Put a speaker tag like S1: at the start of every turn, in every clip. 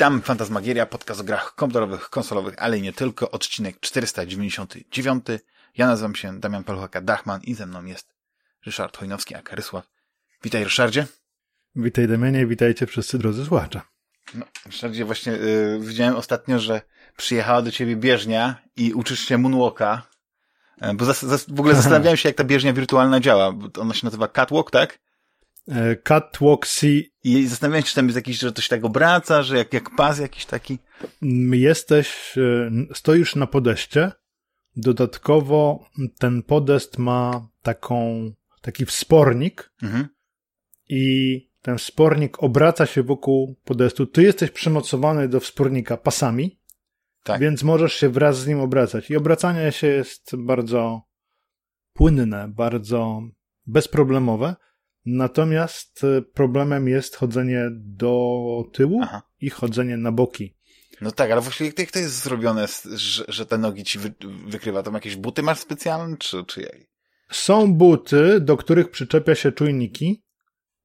S1: Witam, Fantasmagieria, podcast o grach komputerowych, konsolowych, ale i nie tylko, odcinek 499. Ja nazywam się Damian Paluchaka-Dachman i ze mną jest Ryszard Chojnowski, a Karysław. Witaj, Ryszardzie.
S2: Witaj, Damianie, witajcie wszyscy drodzy słuchacze.
S1: No, Ryszardzie, właśnie yy, widziałem ostatnio, że przyjechała do ciebie bieżnia i uczysz się moonwalka, yy, bo w ogóle zastanawiałem się, jak ta bieżnia wirtualna działa, bo ona się nazywa Catwalk, tak?
S2: E, Catwalk C.
S1: I zastanawiałem się, czy tam jest jakiś, że to się tak obraca, że jak, jak pas jakiś taki.
S2: Jesteś, e, stoisz na podeście. Dodatkowo ten podest ma taką, taki wspornik mhm. i ten wspornik obraca się wokół podestu. Ty jesteś przymocowany do wspornika pasami, tak. więc możesz się wraz z nim obracać. I obracanie się jest bardzo płynne, bardzo bezproblemowe. Natomiast e, problemem jest chodzenie do tyłu Aha. i chodzenie na boki.
S1: No tak, ale właśnie jak to jest zrobione, że, że te nogi ci wy, wykrywa? Tam jakieś buty masz specjalne, czy, czy jak?
S2: Są buty, do których przyczepia się czujniki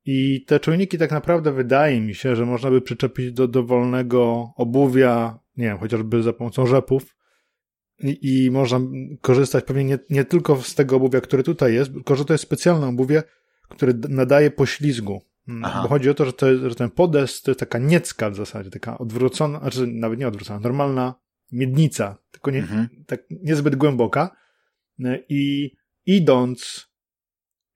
S2: i te czujniki tak naprawdę wydaje mi się, że można by przyczepić do dowolnego obuwia, nie wiem, chociażby za pomocą rzepów i, i można korzystać pewnie nie, nie tylko z tego obuwia, które tutaj jest, tylko że to jest specjalne obuwie, który nadaje poślizgu. Mm, Aha. Bo chodzi o to, że, to że ten podest to jest taka niecka w zasadzie, taka odwrócona, znaczy nawet nie odwrócona, normalna miednica, tylko nie, mhm. tak niezbyt głęboka. I idąc,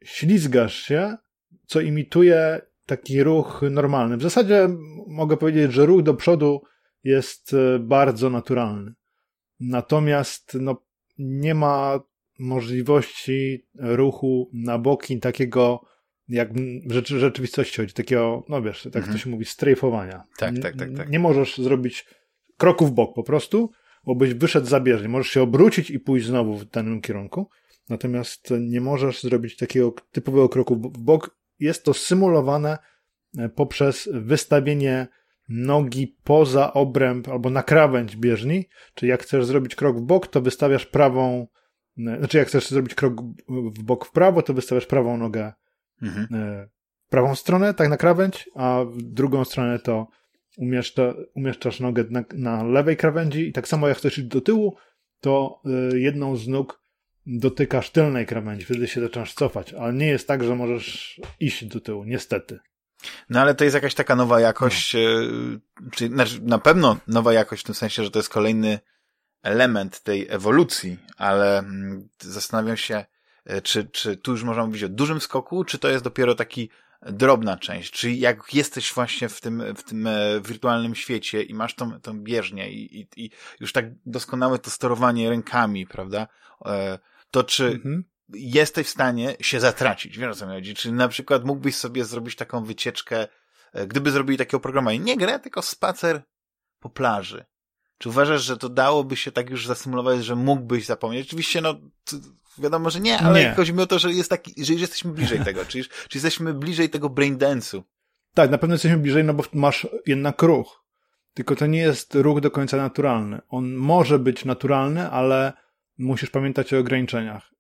S2: ślizgasz się, co imituje taki ruch normalny. W zasadzie mogę powiedzieć, że ruch do przodu jest e, bardzo naturalny. Natomiast no, nie ma możliwości ruchu na boki takiego, jak w rzeczy, rzeczywistości chodzi, takiego, no wiesz, tak mhm. to się mówi, strajfowania.
S1: Tak, tak, tak, tak.
S2: Nie możesz zrobić kroku w bok po prostu, bo byś wyszedł zabieżnie. Możesz się obrócić i pójść znowu w danym kierunku, natomiast nie możesz zrobić takiego typowego kroku w bok. Jest to symulowane e, poprzez wystawienie nogi poza obręb albo na krawędź bieżni, czyli jak chcesz zrobić krok w bok, to wystawiasz prawą znaczy, jak chcesz zrobić krok w bok w prawo, to wystawiasz prawą nogę mhm. E, w prawą stronę, tak na krawędź, a w drugą stronę to umieszcza, umieszczasz nogę na, na lewej krawędzi i tak samo jak chcesz iść do tyłu, to e, jedną z nóg dotykasz tylnej krawędzi, wtedy się zaczynasz cofać, ale nie jest tak, że możesz iść do tyłu, niestety.
S1: No ale to jest jakaś taka nowa jakość, no. czy znaczy, na pewno nowa jakość w tym sensie, że to jest kolejny element tej ewolucji, ale mm, zastanawiam się, e, czy, czy tu już można mówić o dużym skoku, czy to jest dopiero taki drobna część, czy jak jesteś właśnie w tym, w tym e, wirtualnym świecie i masz tą, tą bieżnię i, i, i już tak doskonałe to sterowanie rękami, prawda, e, to czy mhm. jesteś w stanie się zatracić, wiesz o co mi chodzi, czy na przykład mógłbyś sobie zrobić taką wycieczkę, gdyby zrobili takie oprogramowanie, nie grę, tylko spacer po plaży, czy uważasz, że to dałoby się tak już zasymulować, że mógłbyś zapomnieć? Oczywiście, no, wiadomo, że nie, ale nie. chodzi mi o to, że jest taki, że jesteśmy bliżej tego, czy, czy jesteśmy bliżej tego braindance'u.
S2: Tak, na pewno jesteśmy bliżej, no bo masz jednak ruch. Tylko to nie jest ruch do końca naturalny. On może być naturalny, ale musisz pamiętać o ograniczeniach.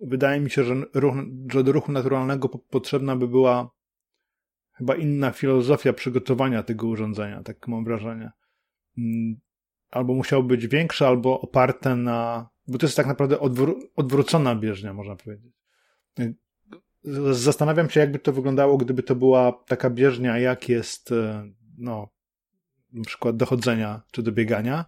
S2: Wydaje mi się, że, ruch, że do ruchu naturalnego potrzebna by była chyba inna filozofia przygotowania tego urządzenia, tak mam wrażenie. Albo musiało być większe, albo oparte na. Bo to jest tak naprawdę odwró- odwrócona bieżnia, można powiedzieć. Zastanawiam się, jakby to wyglądało, gdyby to była taka bieżnia, jak jest, e, no, na przykład dochodzenia czy do biegania,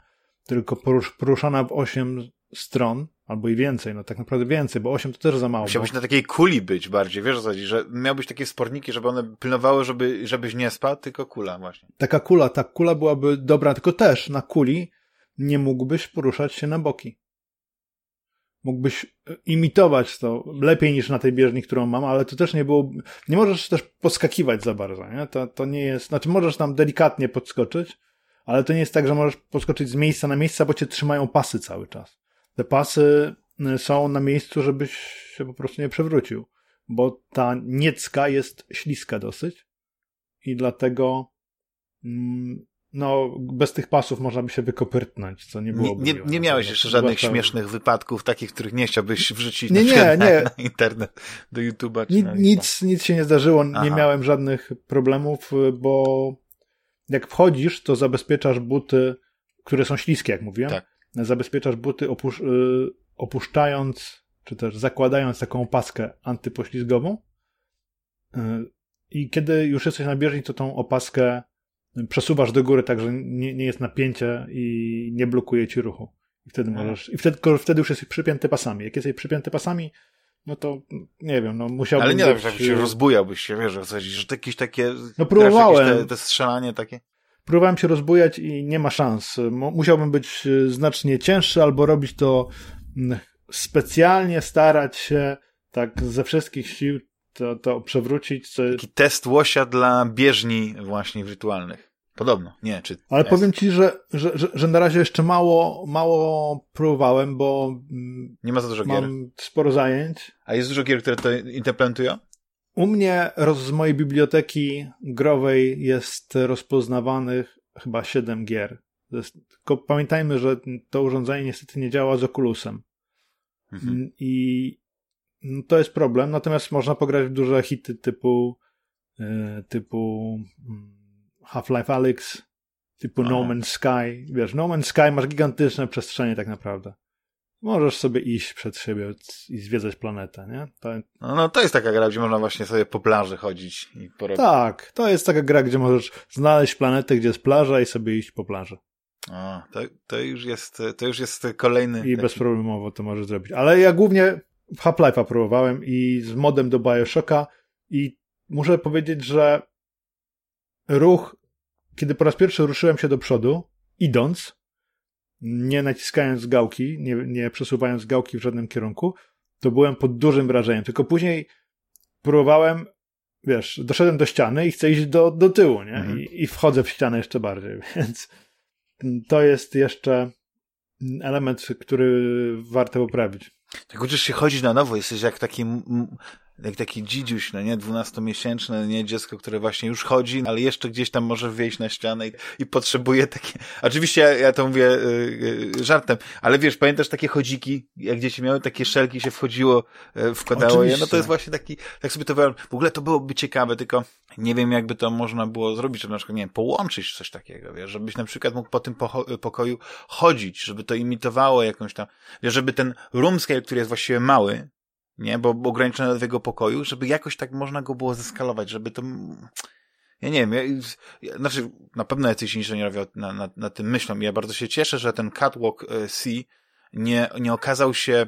S2: tylko porusz, poruszana w osiem stron, albo i więcej, no tak naprawdę więcej, bo osiem to też za mało.
S1: Musiałbyś bo... na takiej kuli być bardziej, wiesz o co chodzi, że miałbyś takie sporniki, żeby one pilnowały, żeby, żebyś nie spadł, tylko kula właśnie.
S2: Taka kula, ta kula byłaby dobra, tylko też na kuli nie mógłbyś poruszać się na boki. Mógłbyś e, imitować to lepiej niż na tej bieżni, którą mam, ale to też nie było. Nie możesz też podskakiwać za bardzo, nie? To, to nie jest. Znaczy, możesz tam delikatnie podskoczyć, ale to nie jest tak, że możesz podskoczyć z miejsca na miejsce, bo cię trzymają pasy cały czas. Te pasy y, są na miejscu, żebyś się po prostu nie przewrócił, bo ta niecka jest śliska dosyć i dlatego mm, no, bez tych pasów można by się wykopyrtnąć, co nie było.
S1: Nie, nie, nie miałeś jeszcze żadnych śmiesznych wypadków, takich, których nie chciałbyś wrzucić nie, nie, na, nie. na internet, do YouTube'a.
S2: Ni, nic, nic się nie zdarzyło, Aha. nie miałem żadnych problemów, bo jak wchodzisz, to zabezpieczasz buty, które są śliskie, jak mówiłem.
S1: Tak.
S2: Zabezpieczasz buty opusz, y, opuszczając, czy też zakładając taką opaskę antypoślizgową. Y, I kiedy już jesteś na bieżni, to tą opaskę przesuwasz do góry, tak że nie, nie jest napięcie i nie blokuje ci ruchu. I wtedy możesz, i wtedy, wtedy już jesteś przypięty pasami. Jak jesteś przypięty pasami, no to nie wiem, no musiałbym
S1: Ale nie
S2: być,
S1: tak, się rozbujałbyś się, wiesz, że, że jakieś takie...
S2: No próbowałem.
S1: Te, te strzelanie takie...
S2: Próbowałem się rozbujać i nie ma szans. Musiałbym być znacznie cięższy albo robić to specjalnie, starać się tak ze wszystkich sił to, to przewrócić. Co...
S1: Taki test łosia dla bieżni właśnie wirtualnych. Podobno, nie, czy...
S2: Ale jest. powiem ci, że, że, że, że, na razie jeszcze mało, mało próbowałem, bo
S1: nie ma za dużo
S2: mam
S1: gier.
S2: sporo zajęć.
S1: A jest dużo gier, które to implementują?
S2: U mnie z mojej biblioteki growej jest rozpoznawanych chyba 7 gier. Jest, tylko pamiętajmy, że to urządzenie niestety nie działa z Oculusem. Mhm. I no, to jest problem, natomiast można pograć w duże hity typu e, typu mm, Half-Life Alyx, typu Aha. No Man's Sky. Wiesz, No Man's Sky masz gigantyczne przestrzenie tak naprawdę. Możesz sobie iść przed siebie i zwiedzać planetę, nie? To...
S1: No, no to jest taka gra, gdzie można właśnie sobie po plaży chodzić i porobić.
S2: Tak, to jest taka gra, gdzie możesz znaleźć planetę, gdzie jest plaża i sobie iść po plaży.
S1: O, to, to już jest, to już jest kolejny...
S2: I taki... bezproblemowo to możesz zrobić. Ale ja głównie Half-Life'a próbowałem i z modem do Bioshocka i muszę powiedzieć, że ruch, kiedy po raz pierwszy ruszyłem się do przodu, idąc, nie naciskając gałki, nie, nie przesuwając gałki w żadnym kierunku, to byłem pod dużym wrażeniem. Tylko później próbowałem, wiesz, doszedłem do ściany i chcę iść do, do tyłu, nie? Mhm. I, I wchodzę w ścianę jeszcze bardziej, więc to jest jeszcze element, który warto poprawić.
S1: Tak uczysz się chodzić na nowo, jesteś jak taki jak taki dzidziuś, no nie, dwunastomiesięczne, nie, dziecko, które właśnie już chodzi, ale jeszcze gdzieś tam może wejść na ścianę i, i potrzebuje takie, oczywiście ja, ja to mówię y, y, żartem, ale wiesz, pamiętasz takie chodziki, jak dzieci miały takie szelki, się wchodziło, y, wkładało oczywiście. je, no to jest właśnie taki, tak sobie to wyobrażam, w ogóle to byłoby ciekawe, tylko nie wiem, jakby to można było zrobić, żeby na przykład, nie wiem, połączyć coś takiego, wiesz, żebyś na przykład mógł po tym pokoju chodzić, żeby to imitowało jakąś tam, wiesz, żeby ten room scale, który jest właściwie mały, nie, bo ograniczone do jego pokoju, żeby jakoś tak można go było zeskalować, żeby to... Ja nie wiem, ja, ja, znaczy na pewno jacyś inżynierowie na, na, na tym myślą. Ja bardzo się cieszę, że ten Catwalk e, C nie, nie okazał się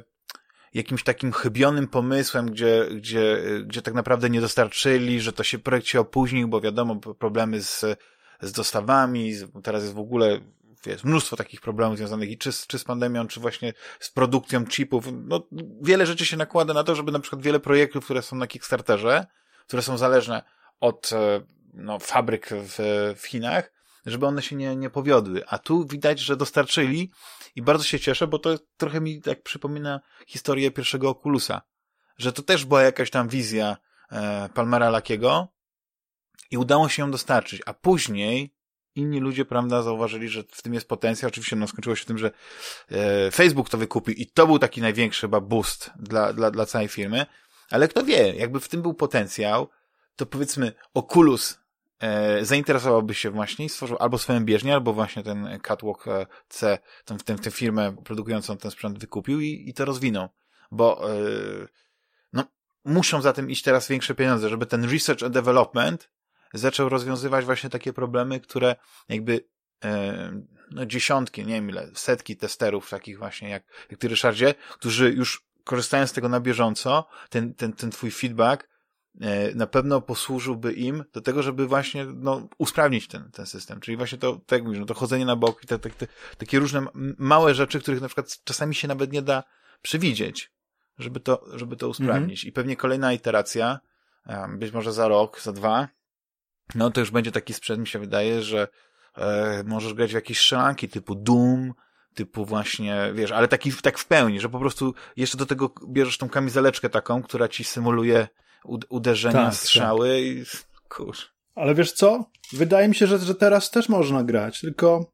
S1: jakimś takim chybionym pomysłem, gdzie, gdzie, gdzie tak naprawdę nie dostarczyli, że to się projekt się opóźnił, bo wiadomo, problemy z, z dostawami, teraz jest w ogóle wiesz, mnóstwo takich problemów związanych i czy z, czy z pandemią, czy właśnie z produkcją chipów. No, wiele rzeczy się nakłada na to, żeby na przykład wiele projektów, które są na Kickstarterze, które są zależne od e, no, fabryk w, w Chinach, żeby one się nie, nie powiodły. A tu widać, że dostarczyli i bardzo się cieszę, bo to trochę mi tak przypomina historię pierwszego Oculusa. Że to też była jakaś tam wizja e, Palmera Lakiego i udało się ją dostarczyć. A później inni ludzie, prawda, zauważyli, że w tym jest potencjał. Oczywiście no, skończyło się tym, że e, Facebook to wykupił i to był taki największy chyba boost dla, dla, dla całej firmy. Ale kto wie, jakby w tym był potencjał, to powiedzmy Oculus e, zainteresowałby się właśnie i stworzył albo swoją bieżnię, albo właśnie ten Catwalk e, C, tę, tę, tę firmę produkującą ten sprzęt wykupił i, i to rozwinął. Bo e, no, muszą za tym iść teraz większe pieniądze, żeby ten research and development zaczął rozwiązywać właśnie takie problemy, które jakby e, no dziesiątki, nie wiem ile, setki testerów takich właśnie jak, jak ty Ryszardzie, którzy już korzystają z tego na bieżąco, ten, ten, ten twój feedback e, na pewno posłużyłby im do tego, żeby właśnie no, usprawnić ten, ten system. Czyli właśnie to, tak jak mówisz, no, to chodzenie na bok i te, te, te, takie różne małe rzeczy, których na przykład czasami się nawet nie da przewidzieć, żeby to, żeby to usprawnić. Mhm. I pewnie kolejna iteracja, być może za rok, za dwa, no to już będzie taki sprzęt, mi się wydaje, że e, możesz grać w jakieś strzelanki typu Doom, typu właśnie, wiesz, ale taki tak w pełni, że po prostu jeszcze do tego bierzesz tą kamizeleczkę taką, która ci symuluje uderzenia, tak, strzały tak. i kurz.
S2: Ale wiesz co? Wydaje mi się, że, że teraz też można grać, tylko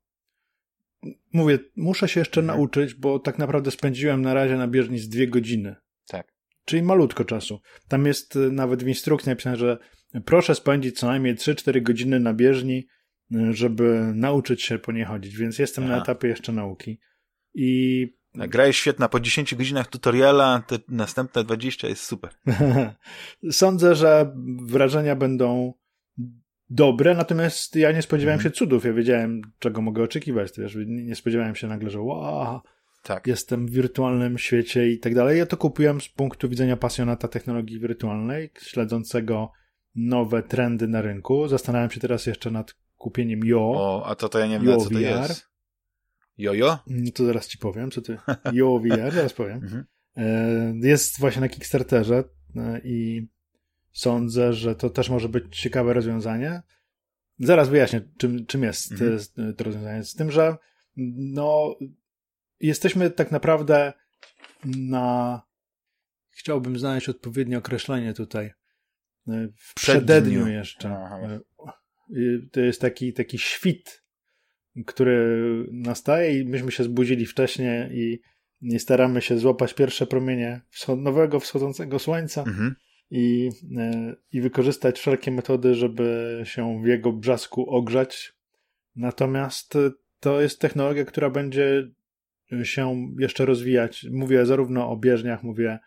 S2: mówię, muszę się jeszcze mhm. nauczyć, bo tak naprawdę spędziłem na razie na bieżni z dwie godziny.
S1: Tak.
S2: Czyli malutko czasu. Tam jest e, nawet w instrukcji napisane, że proszę spędzić co najmniej 3-4 godziny na bieżni żeby nauczyć się po nie chodzić, więc jestem Aha. na etapie jeszcze nauki. I
S1: Gra jest świetna. Po 10 godzinach tutoriala te następne 20 jest super.
S2: Sądzę, że wrażenia będą dobre, natomiast ja nie spodziewałem mhm. się cudów. Ja wiedziałem, czego mogę oczekiwać. Wiesz, nie spodziewałem się nagle, że wow, tak. jestem w wirtualnym świecie i tak dalej. Ja to kupiłem z punktu widzenia pasjonata technologii wirtualnej, śledzącego nowe trendy na rynku. Zastanawiam się teraz jeszcze nad kupieniem Jo.
S1: O, a to to ja nie wiem, co to jest. Jojo?
S2: No to zaraz ci powiem, co ty. Jo VR, zaraz powiem. Mhm. E, jest właśnie na Kickstarterze e, i sądzę, że to też może być ciekawe rozwiązanie. Zaraz wyjaśnię, czym, czym jest mhm. to rozwiązanie. Z tym, że no, jesteśmy tak naprawdę na. Chciałbym znaleźć odpowiednie określenie tutaj. W przededniu jeszcze. Aha. To jest taki, taki świt który nastaje i myśmy się zbudzili wcześniej i staramy się złapać pierwsze promienie nowego wschodzącego słońca mhm. i, e, i wykorzystać wszelkie metody, żeby się w jego brzasku ogrzać. Natomiast to jest technologia, która będzie się jeszcze rozwijać. Mówię zarówno o bieżniach, mówię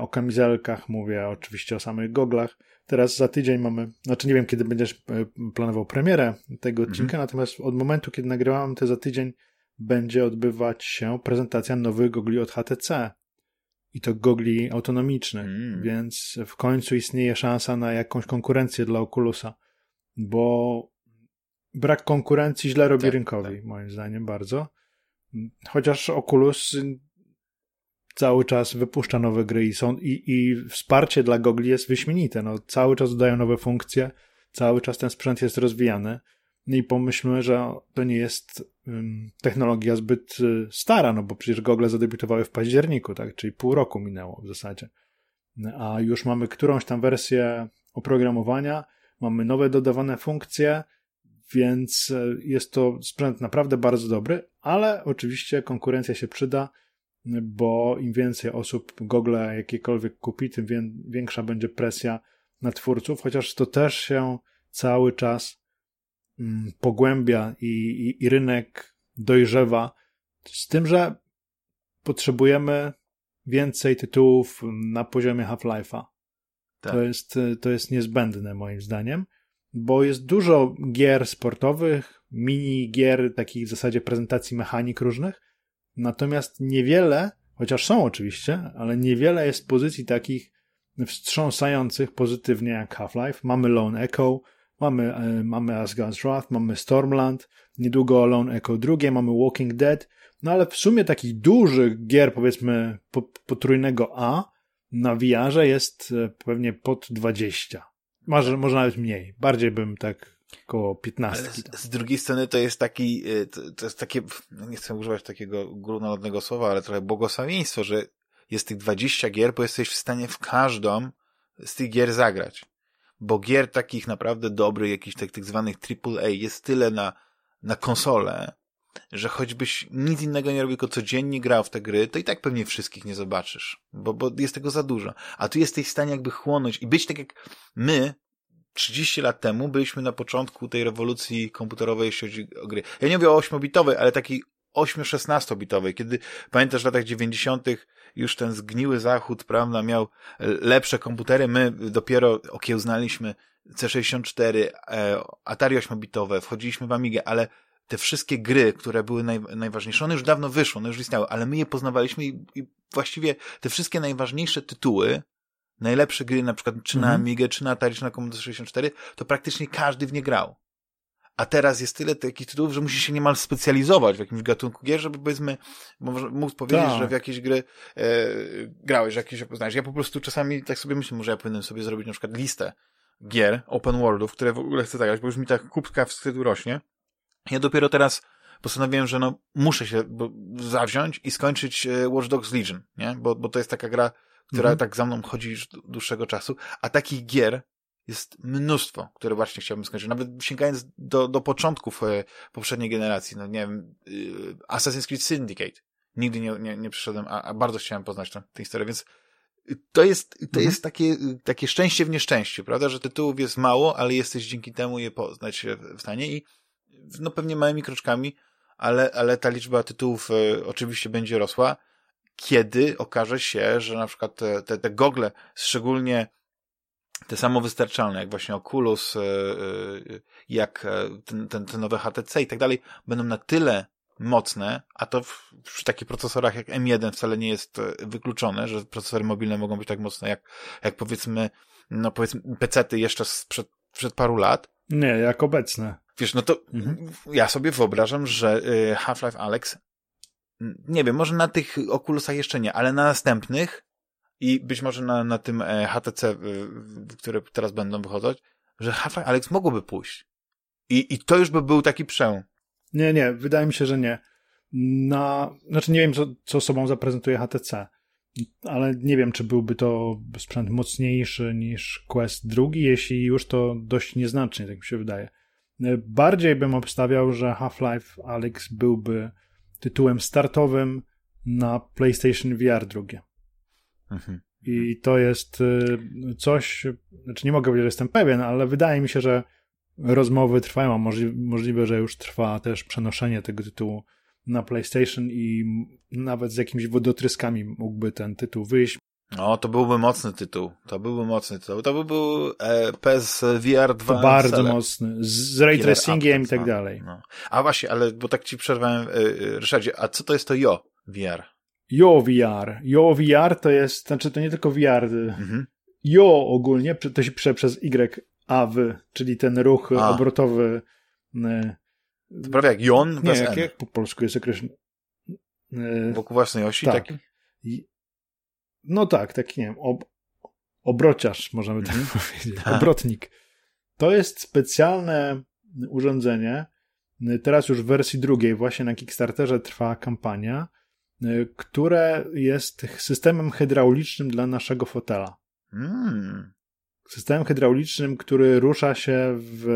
S2: o kamizelkach, mówię oczywiście o samych goglach, Teraz za tydzień mamy, znaczy nie wiem, kiedy będziesz e, planował premierę tego mhm. odcinka, natomiast od momentu, kiedy nagrywałem to za tydzień, będzie odbywać się prezentacja nowych gogli od HTC. I to gogli autonomicznych, mm. więc w końcu istnieje szansa na jakąś konkurencję dla Oculusa, bo brak konkurencji źle robi tak, rynkowi, tak. moim zdaniem, bardzo. Chociaż Oculus cały czas wypuszcza nowe gry i, są, i, i wsparcie dla Gogli jest wyśmienite. No, cały czas dodają nowe funkcje, cały czas ten sprzęt jest rozwijany. I pomyślmy, że to nie jest um, technologia zbyt y, stara, no bo przecież Google zadebiutowały w październiku, tak? Czyli pół roku minęło w zasadzie. A już mamy którąś tam wersję oprogramowania, mamy nowe dodawane funkcje, więc y, jest to sprzęt naprawdę bardzo dobry, ale oczywiście konkurencja się przyda bo im więcej osób Google jakiekolwiek kupi, tym większa będzie presja na twórców, chociaż to też się cały czas mm, pogłębia i, i, i rynek dojrzewa, z tym, że potrzebujemy więcej tytułów na poziomie Half-Life'a. Tak. To, jest, to jest niezbędne moim zdaniem, bo jest dużo gier sportowych, mini gier, takich w zasadzie prezentacji mechanik różnych, Natomiast niewiele, chociaż są oczywiście, ale niewiele jest pozycji takich wstrząsających pozytywnie jak Half-Life. Mamy Lone Echo, mamy, e, mamy Asgard's Wrath, mamy Stormland, niedługo Lone Echo drugie, mamy Walking Dead, no ale w sumie takich dużych gier, powiedzmy potrójnego A na VR jest e, pewnie pod 20. Może, może nawet mniej. Bardziej bym tak Koło 15.
S1: Z, z, drugiej strony to jest taki, y, to, to, jest takie, no nie chcę używać takiego górnolotnego słowa, ale trochę błogosławieństwo, że jest tych 20 gier, bo jesteś w stanie w każdą z tych gier zagrać. Bo gier takich naprawdę dobrych, jakichś tak, tak zwanych AAA jest tyle na, na konsolę, że choćbyś nic innego nie robił, tylko codziennie grał w te gry, to i tak pewnie wszystkich nie zobaczysz, bo, bo jest tego za dużo. A tu jesteś w stanie jakby chłonąć i być tak jak my, 30 lat temu byliśmy na początku tej rewolucji komputerowej, jeśli chodzi o gry. Ja nie mówię o 8-bitowej, ale takiej 8-16-bitowej, kiedy pamiętasz w latach 90. już ten zgniły zachód, prawda, miał lepsze komputery, my dopiero okiełznaliśmy C64, e, Atari 8-bitowe, wchodziliśmy w Amigę, ale te wszystkie gry, które były naj, najważniejsze, one już dawno wyszły, one już istniały, ale my je poznawaliśmy i, i właściwie te wszystkie najważniejsze tytuły najlepsze gry, na przykład czy na mhm. Amigę, czy na Atari, czy na Commodore 64, to praktycznie każdy w nie grał. A teraz jest tyle takich tytułów, że musisz się niemal specjalizować w jakimś gatunku gier, żeby powiedzmy, móc powiedzieć, tak. że w jakieś gry e, grałeś, że jakieś poznałeś. Ja po prostu czasami tak sobie myślę, może ja powinienem sobie zrobić na przykład listę gier, open worldów, które w ogóle chcę zagrać, bo już mi ta kubka wstydu rośnie. Ja dopiero teraz postanowiłem, że no muszę się zawziąć i skończyć e, Watch Dogs Legion, nie? Bo, bo to jest taka gra, która mhm. tak za mną chodzi już dłuższego czasu, a takich gier jest mnóstwo, które właśnie chciałbym skończyć. Nawet sięgając do, do początków e, poprzedniej generacji, no nie wiem, y, Assassin's Creed Syndicate. Nigdy nie, nie, nie przyszedłem, a, a bardzo chciałem poznać tę, tę historię, więc to jest, to mhm. jest takie, takie szczęście w nieszczęściu, prawda, że tytułów jest mało, ale jesteś dzięki temu je poznać w stanie i no pewnie małymi kroczkami, ale, ale ta liczba tytułów y, oczywiście będzie rosła, kiedy okaże się, że na przykład te, te, te gogle, szczególnie te samowystarczalne, jak właśnie Oculus, y, y, jak ten, ten, te nowe HTC i tak dalej, będą na tyle mocne, a to w, przy takich procesorach jak M1 wcale nie jest wykluczone, że procesory mobilne mogą być tak mocne jak, jak powiedzmy, no powiedzmy PC-ty jeszcze sprzed, przed paru lat.
S2: Nie, jak obecne.
S1: Wiesz, no to mhm. ja sobie wyobrażam, że Half-Life Alex, nie wiem, może na tych Oculusach jeszcze nie, ale na następnych i być może na, na tym e, HTC, które teraz będą wychodzić, że Half-Life Alex mogłoby pójść. I, I to już by był taki przełom.
S2: Nie, nie, wydaje mi się, że nie. Na, znaczy nie wiem, co, co sobą zaprezentuje HTC, ale nie wiem, czy byłby to sprzęt mocniejszy niż Quest drugi, jeśli już to dość nieznacznie, tak mi się wydaje. Bardziej bym obstawiał, że Half-Life Alyx byłby tytułem startowym na PlayStation VR drugie. Mhm. I to jest y, coś, znaczy nie mogę powiedzieć, że jestem pewien, ale wydaje mi się, że rozmowy trwają, a możli możliwe, że już trwa też przenoszenie tego tytułu na PlayStation i nawet z jakimiś wodotryskami mógłby ten tytuł wyjść.
S1: No, to byłby mocny tytuł. To byłby mocny tytuł. To by był e, PES VR 2.
S2: To bardzo mocny. Z ray tracingiem i tak dalej. No.
S1: A właśnie, ale bo tak ci przerwałem, e, e, Ryszardzie, a co to jest to JO VR?
S2: JO VR. JO VR to jest, znaczy to nie tylko VR. Mhm. JO ogólnie, to się pisze przez Y, A, W, czyli ten ruch a. obrotowy.
S1: E, to prawie jak Jon
S2: nie, jak, jak po polsku jest określony.
S1: Wokół własnej osi?
S2: Tak. Taki? No tak, taki, nie wiem, ob, obrociarz, możemy tak mm. powiedzieć, tak. obrotnik. To jest specjalne urządzenie. Teraz już w wersji drugiej, właśnie na Kickstarterze trwa kampania, które jest systemem hydraulicznym dla naszego fotela. Mm. Systemem hydraulicznym, który rusza się w,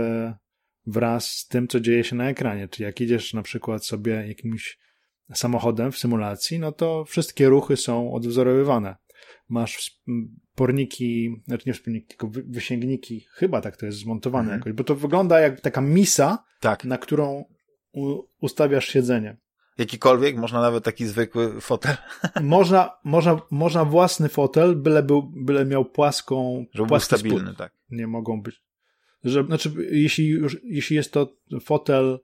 S2: wraz z tym, co dzieje się na ekranie. Czyli jak idziesz na przykład sobie jakimś samochodem w symulacji, no to wszystkie ruchy są odwzorowywane. Masz porniki, znaczy nie wspólniki, tylko wysięgniki, chyba tak to jest zmontowane mhm. jakoś, bo to wygląda jak taka misa, tak. na którą ustawiasz siedzenie.
S1: Jakikolwiek? Można nawet taki zwykły fotel?
S2: Można, można, można własny fotel, byle, był, byle miał płaską...
S1: Żeby był stabilny, spód. tak.
S2: Nie mogą być. Że, znaczy, jeśli, już, jeśli jest to fotel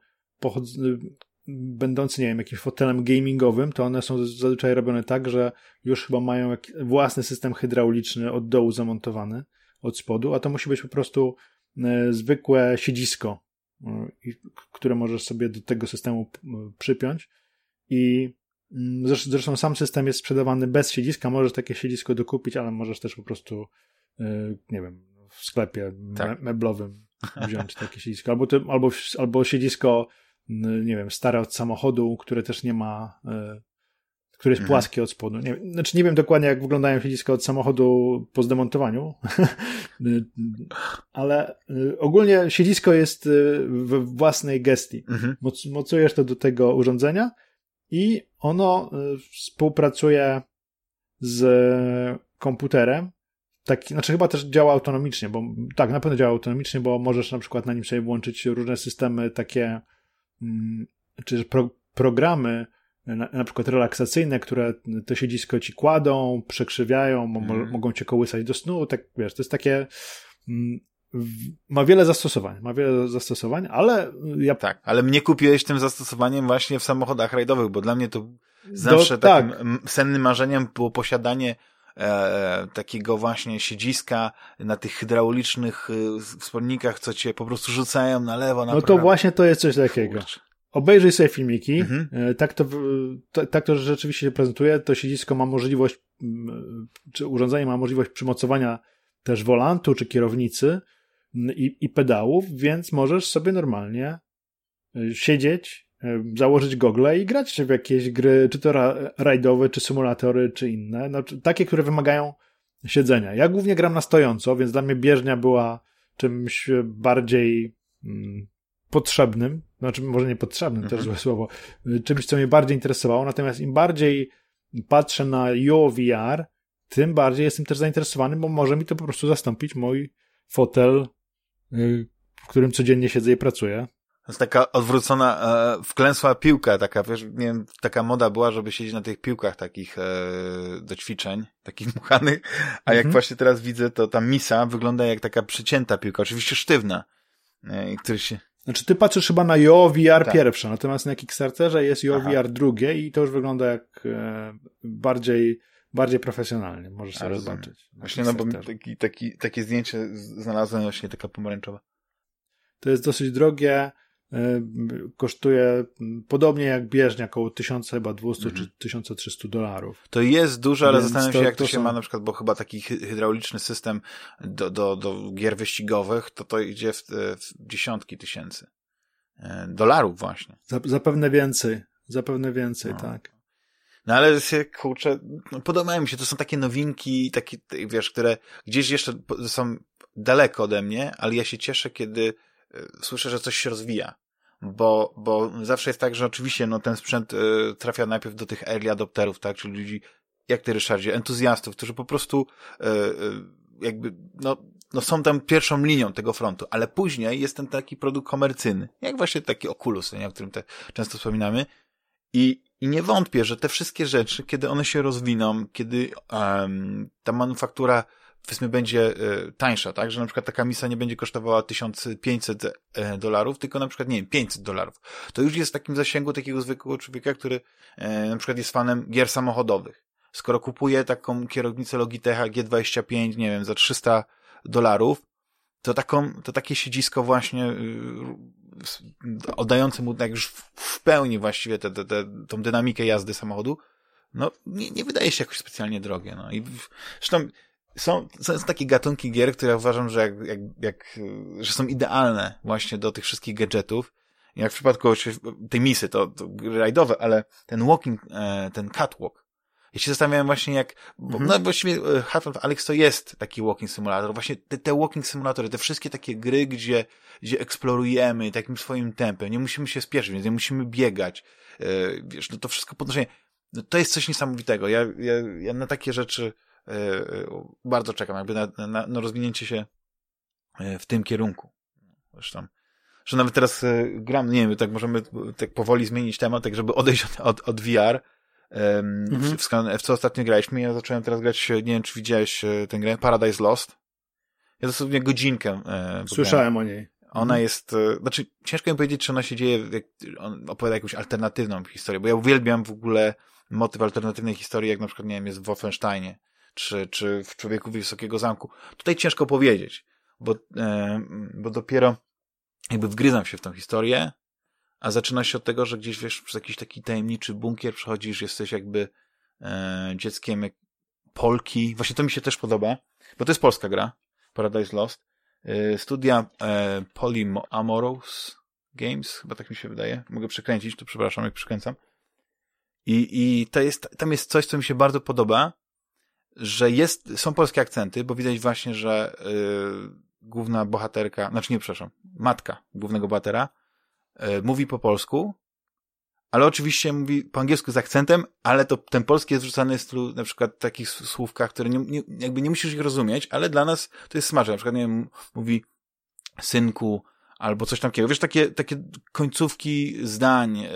S2: będący, nie wiem, jakimś fotelem gamingowym, to one są zazwyczaj robione tak, że już chyba mają własny system hydrauliczny od dołu zamontowany, od spodu, a to musi być po prostu e, zwykłe siedzisko, e, które możesz sobie do tego systemu przypiąć i mm, zresztą sam system jest sprzedawany bez siedziska, możesz takie siedzisko dokupić, ale możesz też po prostu, e, nie wiem, w sklepie tak. meblowym wziąć takie siedzisko, albo, ty, albo, albo siedzisko nie wiem, stare od samochodu, które też nie ma, e, które jest mhm. płaskie od spodu. Nie, znaczy nie wiem dokładnie, jak wyglądają siedziska od samochodu po zdemontowaniu, ale e, ogólnie siedzisko jest e, w własnej gestii. Mhm. Moc, mocujesz to do tego urządzenia i ono współpracuje z komputerem. Taki, znaczy chyba też działa autonomicznie, bo tak, na pewno działa autonomicznie, bo możesz na przykład na nim sobie włączyć różne systemy takie czy pro, programy na, na, przykład relaksacyjne, które to siedzisko ci kładą, przekrzywiają, mm. mogą cię kołysać do snu, tak wiesz, to jest takie mm, ma wiele zastosowań, ma wiele zastosowań, ale ja...
S1: Tak, ale mnie kupiłeś tym zastosowaniem właśnie w samochodach rajdowych, bo dla mnie to zawsze Do, takim tak. sennym marzeniem było posiadanie e, takiego właśnie siedziska na tych hydraulicznych e, wspólnikach, co cię po prostu rzucają na lewo, na
S2: No prawo. to właśnie to jest coś takiego. Kurczę. Obejrzyj sobie filmiki, mhm. E, tak, to, tak to rzeczywiście się prezentuje, to siedzisko ma możliwość, czy urządzenie ma możliwość przymocowania też wolantu, czy kierownicy i, i pedałów, więc możesz sobie normalnie e, siedzieć E, założyć gogle i grać w jakieś gry, czy to rajdowe, czy symulatory, czy inne. No, takie, które wymagają siedzenia. Ja głównie gram na stojąco, więc dla mnie bieżnia była czymś bardziej mm, potrzebnym, znaczy może nie potrzebnym, mhm. to jest złe słowo, czymś, co mnie bardziej interesowało, natomiast im bardziej patrzę na VR, tym bardziej jestem też zainteresowany, bo może mi to po prostu zastąpić mój fotel, y, w którym codziennie siedzę i pracuję.
S1: To jest taka odwrócona, e, wklęsła piłka, taka, wiesz, nie wiem, taka moda była, żeby siedzieć na tych piłkach takich e, do ćwiczeń, takich muchanych, a jak
S2: Mhm.
S1: właśnie teraz widzę, to ta misa wygląda jak taka przycięta piłka, oczywiście sztywna, e, i który się,
S2: Znaczy, ty patrzysz chyba na Jo VR
S1: Tak.
S2: pierwsze, natomiast na Kickstarterze jest
S1: Aha.
S2: VR drugie i to już wygląda jak e, bardziej, bardziej profesjonalnie. Możesz sobie
S1: rozumiem.
S2: zobaczyć.
S1: właśnie, no bo taki, taki, takie zdjęcie znalazłem, właśnie taka pomarańczowa.
S2: To jest dosyć drogie. E, Kosztuje podobnie jak bieżnia, około 1000 chyba 200
S1: Mhm.
S2: czy 1300 dolarów.
S1: To jest dużo, ale
S2: Więc
S1: zastanawiam
S2: to-
S1: się, jak to, się
S2: są-
S1: ma na przykład, bo chyba taki hy- hydrauliczny system do, do, do gier wyścigowych, to to idzie w, w dziesiątki tysięcy e, dolarów właśnie.
S2: Zapewne więcej. Zapewne więcej,
S1: No.
S2: tak.
S1: No ale się, kurczę, no, podobają mi się, to są takie nowinki, takie, wiesz, które gdzieś jeszcze są daleko ode mnie, ale ja się cieszę, kiedy słyszę, że coś się rozwija. Bo, bo zawsze jest tak, że oczywiście no, ten sprzęt e, trafia najpierw do tych early adopterów, tak, czyli ludzi, jak ty Ryszardzie, entuzjastów, którzy po prostu e, e, jakby, no, no są tam pierwszą linią tego frontu, ale później jest ten taki produkt komercyjny, jak właśnie taki Oculus, nie, o którym te często wspominamy, i, I nie wątpię, że te wszystkie rzeczy, kiedy one się rozwiną, kiedy ta manufaktura powiedzmy będzie e, tańsza, tak, że na przykład taka misa nie będzie kosztowała 1500 e, dolarów, tylko na przykład, nie wiem, 500 dolarów. To już jest w takim zasięgu takiego zwykłego człowieka, który e, na przykład jest fanem gier samochodowych. Skoro kupuje taką kierownicę Logitecha G25, nie wiem, za 300 dolarów, to taką, to takie siedzisko właśnie y, oddające mu tak już w, pełni właściwie tę te, te, tą dynamikę jazdy samochodu, no nie, nie wydaje się jakoś specjalnie drogie. No. I zresztą są, są takie gatunki gier, które ja uważam, że, jak, jak, jak, że są idealne właśnie do tych wszystkich gadżetów. Jak w przypadku tej misy, to, to gry rajdowe, ale ten walking, e, ten catwalk, ja się zastanawiałem właśnie jak, bo,
S2: Mhm.
S1: no właściwie e, Half-Life Alyx to jest taki walking simulator. Właśnie te, te walking simulatory, te wszystkie takie gry, gdzie, gdzie eksplorujemy takim swoim tempem, nie musimy się spieszyć, więc nie musimy biegać, e, wiesz, no to wszystko podnoszenie, no to jest coś niesamowitego. Ja, ja, ja na takie rzeczy bardzo czekam, jakby na, na, na rozwinięcie się e, w tym kierunku. Zresztą, że nawet teraz gram, nie wiem, tak możemy tak powoli zmienić temat, tak żeby odejść od, od, od VR. Um,
S2: Mhm.
S1: w, w, w co ostatnio graliśmy, ja zacząłem teraz grać, nie wiem, czy widziałeś tę grę, Paradise Lost. Ja dosłownie godzinkę e.
S2: Słyszałem o niej.
S1: Ona
S2: Mhm.
S1: jest, e, znaczy ciężko mi powiedzieć, czy ona się dzieje, jak, on opowiada jakąś alternatywną historię, bo ja uwielbiam w ogóle motyw alternatywnej historii, jak na przykład, nie wiem, jest w Wolfensteinie, czy, czy w Człowieku Wysokiego Zamku. Tutaj ciężko powiedzieć, bo, e, bo dopiero jakby wgryzam się w tą historię, a zaczyna się od tego, że gdzieś, wiesz, przez jakiś taki tajemniczy bunkier przechodzisz, jesteś jakby e, dzieckiem jak Polki. Właśnie to mi się też podoba, bo to jest polska gra, Paradise Lost. E, studia e, Polyamorous Games, chyba tak mi się wydaje. Mogę przekręcić, to przepraszam, jak przekręcam. I, i to jest, tam jest coś, co mi się bardzo podoba, że jest, są polskie akcenty, bo widać właśnie, że y, główna bohaterka, znaczy nie, przepraszam, matka głównego bohatera y, mówi po polsku, ale oczywiście mówi po angielsku z akcentem, ale to ten polski jest wrzucany w stylu na przykład takich słówkach, które nie, nie, jakby nie musisz ich rozumieć, ale dla nas to jest smaczne. Na przykład, nie wiem, mówi synku, albo coś takiego. Wiesz, takie, takie końcówki zdań, yy,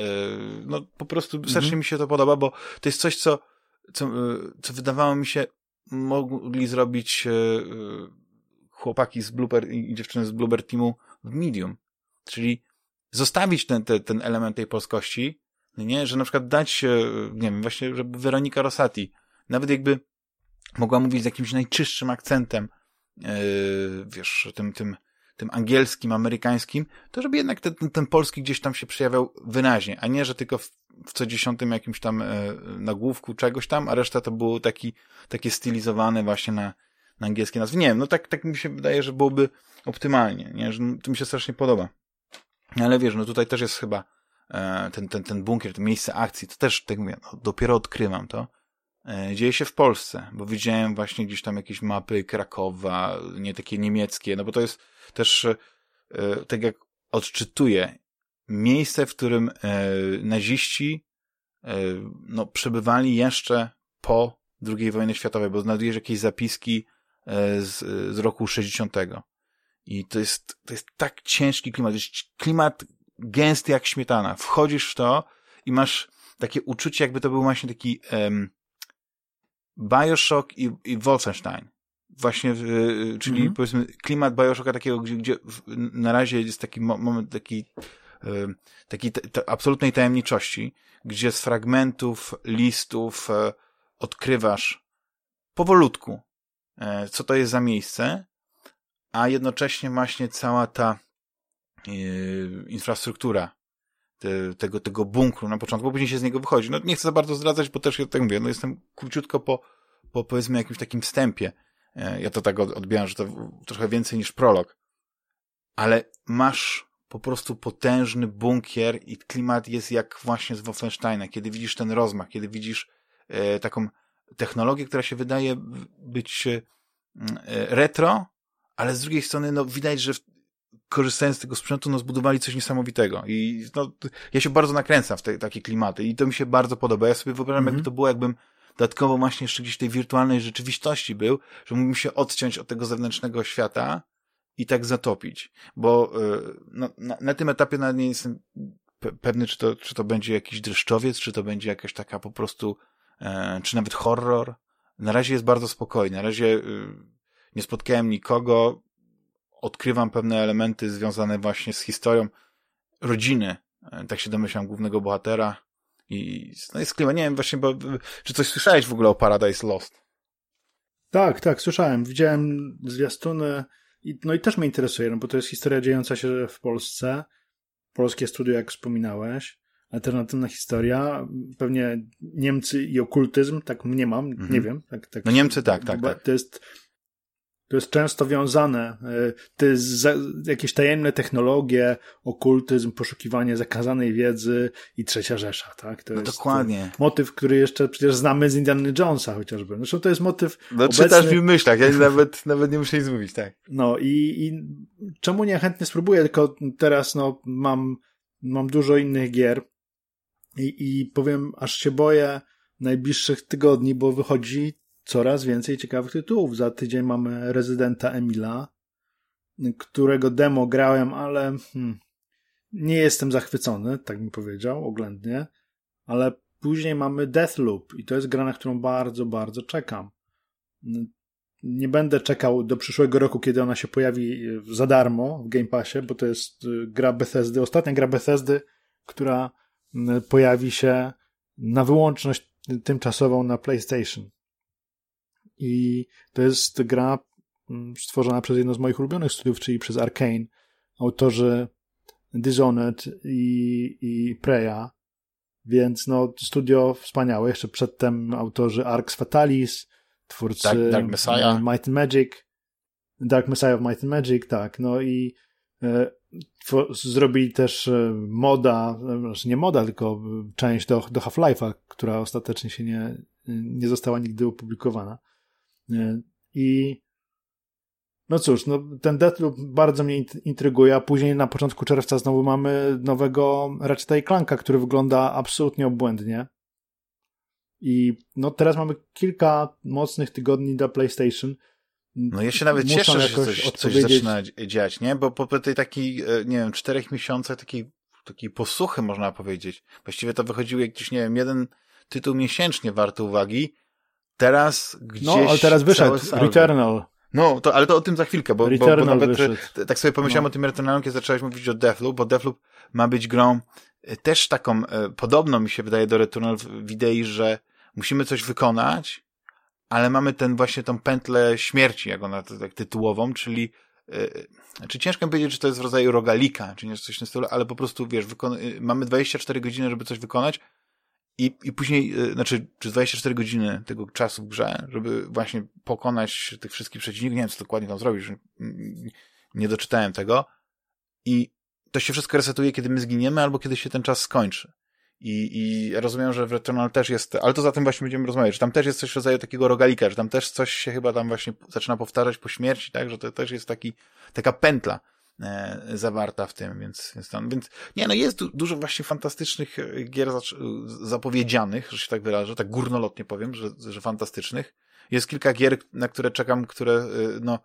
S1: no po prostu strasznie mi się to podoba, bo to jest coś, co, co, yy, co wydawało mi się mogli zrobić yy, chłopaki z Blooper i dziewczyny z Bloober Teamu w Medium. Czyli zostawić ten, ten, ten element tej polskości, no nie, że na przykład dać, nie wiem, właśnie, żeby Weronika Rosati, nawet jakby mogła mówić z jakimś najczystszym akcentem, yy, wiesz, tym, tym, tym angielskim, amerykańskim, to żeby jednak ten, ten polski gdzieś tam się przejawiał wyraźnie, a nie, że tylko w, w co dziesiątym jakimś tam e, nagłówku czegoś tam, a reszta to było taki, takie stylizowane właśnie na, na angielskie nazwy. Nie wiem, no tak, tak mi się wydaje, że byłoby optymalnie, nie? że to mi się strasznie podoba. Ale wiesz, no tutaj też jest chyba e, ten, ten, ten bunkier, to miejsce akcji, to też, tak mówię, no, dopiero odkrywam to. E, dzieje się w Polsce, bo widziałem właśnie gdzieś tam jakieś mapy Krakowa, nie takie niemieckie, no bo to jest też, tak jak odczytuję, miejsce, w którym e, naziści e, no, przebywali jeszcze po II wojnie światowej, bo znajdujesz jakieś zapiski e, z, z roku 60. I to jest, to jest tak ciężki klimat. Jest klimat gęsty jak śmietana. Wchodzisz w to i masz takie uczucie, jakby to był właśnie taki um, Bioshock i, i Wolfenstein. Właśnie, y, czyli mm -hmm. powiedzmy klimat Bioshocka takiego, gdzie, gdzie na razie jest taki moment taki, takiej absolutnej tajemniczości, gdzie z fragmentów, listów y, odkrywasz powolutku, e, co to jest za miejsce, a jednocześnie właśnie cała ta infrastruktura te, tego, tego bunkru na początku, bo później się z niego wychodzi. No nie chcę za bardzo zdradzać, bo też, tak mówię, no jestem króciutko po, po powiedzmy jakimś takim wstępie. E, ja to tak odbieram, że to trochę więcej niż prolog. Ale masz po prostu potężny bunkier i klimat jest jak właśnie z Wolfensteina, kiedy widzisz ten rozmach, kiedy widzisz e, taką technologię, która się wydaje być e, retro, ale z drugiej strony no widać, że korzystając z tego sprzętu, no zbudowali coś niesamowitego i no, ja się bardzo nakręcam w te, takie klimaty i to mi się bardzo podoba. Ja sobie wyobrażam, mm -hmm. jakby to było, jakbym dodatkowo właśnie jeszcze gdzieś tej wirtualnej rzeczywistości był, że mógłbym się odciąć od tego zewnętrznego świata i tak zatopić. Bo y, no, na, na tym etapie nawet nie jestem pewny, czy to, czy to będzie jakiś dreszczowiec, czy to będzie jakaś taka po prostu, e, czy nawet horror. Na razie jest bardzo spokojny. Na razie y, nie spotkałem nikogo. Odkrywam pewne elementy związane właśnie z historią rodziny, e, tak się domyślam, głównego bohatera. I no jest klimat. Nie wiem właśnie, bo, czy coś słyszałeś w ogóle o Paradise Lost?
S2: Tak, tak, słyszałem. Widziałem zwiastuny i, no i też mnie interesuje, no bo to jest historia dziejąca się w Polsce. Polskie studio, jak wspominałeś. Alternatywna historia. Pewnie Niemcy i okultyzm, tak nie mam, mhm. nie wiem. Tak, tak,
S1: no Niemcy tak, tak, tak.
S2: To jest to jest często wiązane. E, to jest jakieś tajemne technologie, okultyzm, poszukiwanie zakazanej wiedzy i trzecia Rzesza, tak?
S1: To no jest dokładnie.
S2: motyw, który jeszcze przecież znamy z Indiana Jonesa chociażby. Zresztą to jest motyw.
S1: No obecny... czytasz mi w myślach, ja nawet, nawet nie muszę nic mówić, tak.
S2: No i, i czemu nie chętnie spróbuję, tylko teraz no mam, mam dużo innych gier i, i powiem, aż się boję najbliższych tygodni, bo wychodzi coraz więcej ciekawych tytułów. Za tydzień mamy rezydenta Emila, którego demo grałem, ale hmm, nie jestem zachwycony, tak mi powiedział, oględnie. Ale później mamy Deathloop i to jest gra, na którą bardzo, bardzo czekam. Nie będę czekał do przyszłego roku, kiedy ona się pojawi za darmo w Game Passie, bo to jest y, gra Bethesdy, ostatnia gra Bethesdy, która y, pojawi się na wyłączność tymczasową na PlayStation. I to jest gra mm, stworzona przez jedno z moich ulubionych studiów, czyli przez Arkane. Autorzy Dishonored i, i Preya. Więc no, studio wspaniałe. Jeszcze przedtem autorzy Arx Fatalis, twórcy Dark, Dark Messiah. Might and Magic. Dark Messiah of Might and Magic, tak. No i e, zrobili też e, moda, znaczy nie moda, tylko część do, do Half-Life'a, która ostatecznie się nie, nie została nigdy opublikowana. I no cóż, no, ten Deathloop bardzo mnie intryguje, a później na początku czerwca znowu mamy nowego Ratcheta i Clanka, który wygląda absolutnie obłędnie. I no teraz mamy kilka mocnych tygodni dla PlayStation.
S1: No ja się nawet Muszą cieszę, że coś, coś zaczyna dziać, nie? Bo po tej takiej, e, nie wiem, czterech miesiącach takiej, takiej posłuchy można powiedzieć. Właściwie to wychodził jakiś, nie wiem, jeden tytuł miesięcznie warty uwagi, teraz gdzieś...
S2: No, ale teraz wyszedł Returnal.
S1: No, to, ale to o tym za chwilkę, bo, bo, bo nawet wyszedł. tak sobie pomyślałem no. o tym Returnalu, kiedy zacząłeś mówić o Deathloop, bo Deathloop ma być grą e, też taką, e, podobną mi się wydaje do Returnal w idei, że musimy coś wykonać, ale mamy ten właśnie tą pętlę śmierci, jak ona tak tytułową, czyli czy znaczy ciężko mi powiedzieć, czy to jest w rodzaju rogalika, czy nie coś w tym stylu, ale po prostu, wiesz, mamy 24 godziny, żeby coś wykonać, i, I później, y, znaczy, przez 24 godziny tego czasu w grze, żeby właśnie pokonać tych wszystkich przeciwników, nie wiem, co dokładnie tam zrobisz, nie doczytałem tego. I to się wszystko resetuje, kiedy my zginiemy, albo kiedy się ten czas skończy. I, i rozumiem, że w Returnal też jest, ale to za tym właśnie będziemy rozmawiać, że tam też jest coś w rodzaju takiego rogalika, że tam też coś się chyba tam właśnie zaczyna powtarzać po śmierci, tak, że to też jest taki, taka pętla E, zawarta w tym, więc, więc tam, więc nie, no jest du dużo właśnie fantastycznych e, gier zapowiedzianych, że się tak wyrażę, tak górnolotnie powiem, że, że fantastycznych. Jest kilka gier, na które czekam, które, e, no,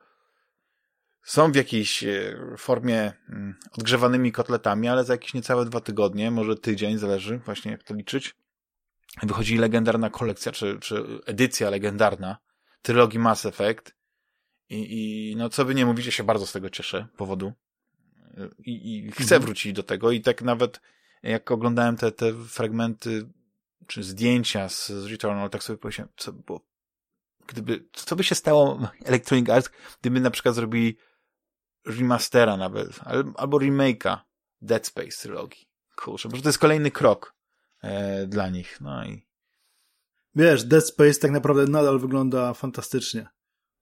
S1: są w jakiejś e, formie mm, odgrzewanymi kotletami, ale za jakieś niecałe dwa tygodnie, może tydzień, zależy właśnie jak to liczyć, wychodzi legendarna kolekcja, czy, czy edycja legendarna trylogii Mass Effect. I, i no co by nie mówić, ja się bardzo z tego cieszę, powodu i, i chcę mhm. wrócić do tego i tak nawet jak oglądałem te, te fragmenty czy zdjęcia z, z Returnal, tak sobie pomyślałem, co, bo gdyby, co by się stało Electronic Arts, gdyby na przykład zrobili remastera nawet, albo remake'a Dead Space trylogii. Kurczę, bo to jest kolejny krok e, dla nich. No i
S2: Wiesz, Dead Space tak naprawdę nadal wygląda fantastycznie.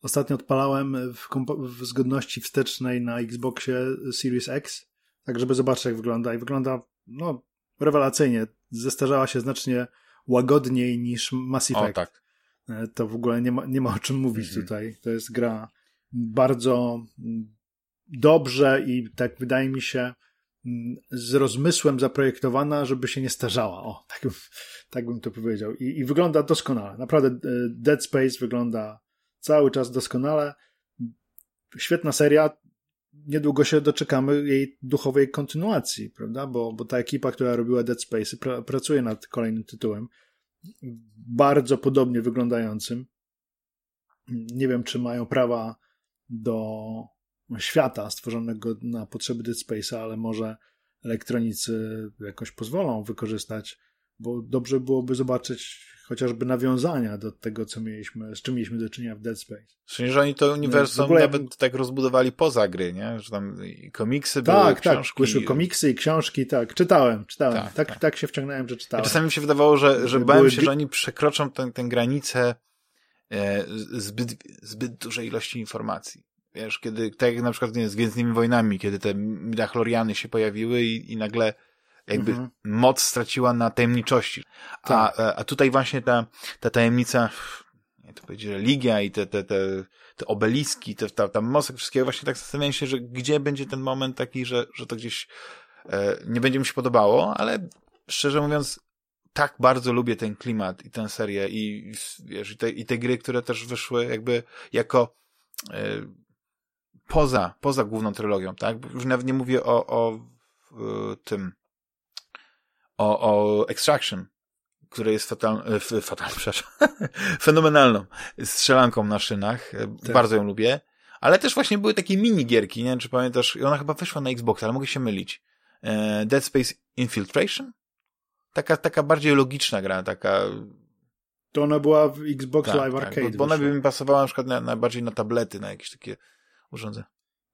S2: Ostatnio odpalałem w, w zgodności wstecznej na Xboxie Series X, tak żeby zobaczyć jak wygląda i wygląda no rewelacyjnie. Zestarzała się znacznie łagodniej niż Mass Effect. O, tak. E, to w ogóle nie ma, nie ma o czym mówić mhm. tutaj. To jest gra bardzo dobrze i tak wydaje mi się mm, z rozmysłem zaprojektowana, żeby się nie starzała. O, tak, tak bym to powiedział. I, I wygląda doskonale. Naprawdę e, Dead Space wygląda cały czas doskonale. Świetna seria. Niedługo się doczekamy jej duchowej kontynuacji, prawda? Bo, bo ta ekipa, która robiła Dead Space, pra, pracuje nad kolejnym tytułem. Bardzo podobnie wyglądającym. Nie wiem, czy mają prawa do świata stworzonego na potrzeby Dead Space'a, ale może elektronicy jakoś pozwolą wykorzystać, bo dobrze byłoby zobaczyć chociażby nawiązania do tego, co mieliśmy, z czym mieliśmy do czynienia w Dead Space.
S1: Czyli, że oni to uniwersum no, nawet tak rozbudowali poza gry, nie? Że tam komiksy były, Tak,
S2: tak, wyszły komiksy i książki, tak, czytałem, czytałem. Tak, tak, tak. tak się wciągnąłem, że czytałem.
S1: czasami mi się wydawało, że, że bałem się, że oni przekroczą tę, tę granicę e, zbyt, zbyt dużej ilości informacji. Wiesz, kiedy, tak jak na przykład nie, z Gwiezdnymi Wojnami, kiedy te midachloriany się pojawiły i, i nagle jakby mhm. moc straciła na tajemniczości. A, tak. a, a tutaj właśnie ta, ta tajemnica, nie to powiedzieć, religia i te, te, te, te obeliski, te, ta, ta moc wszystkiego, właśnie tak zastanawiam się, że gdzie będzie ten moment taki, że, że to gdzieś e, nie będzie mi się podobało, ale szczerze mówiąc, tak bardzo lubię ten klimat i tę serię i, wiesz, i te, i te gry, które też wyszły jakby jako e, poza, poza główną trylogią, tak? Już nawet nie mówię o, o tym o, o Extraction, które jest fatal, e, fatal, przepraszam, fenomenalną strzelanką na szynach. E, tak. Bardzo ją lubię. Ale też właśnie były takie minigierki, nie wiem czy pamiętasz, i ona chyba wyszła na Xbox, ale mogę się mylić. E, Dead Space Infiltration? Taka, taka bardziej logiczna gra, taka...
S2: To ona była w Xbox tak, Live tak, Arcade.
S1: Bo, bo ona by mi pasowała na przykład na, na bardziej na tablety, na jakieś takie urządzenia.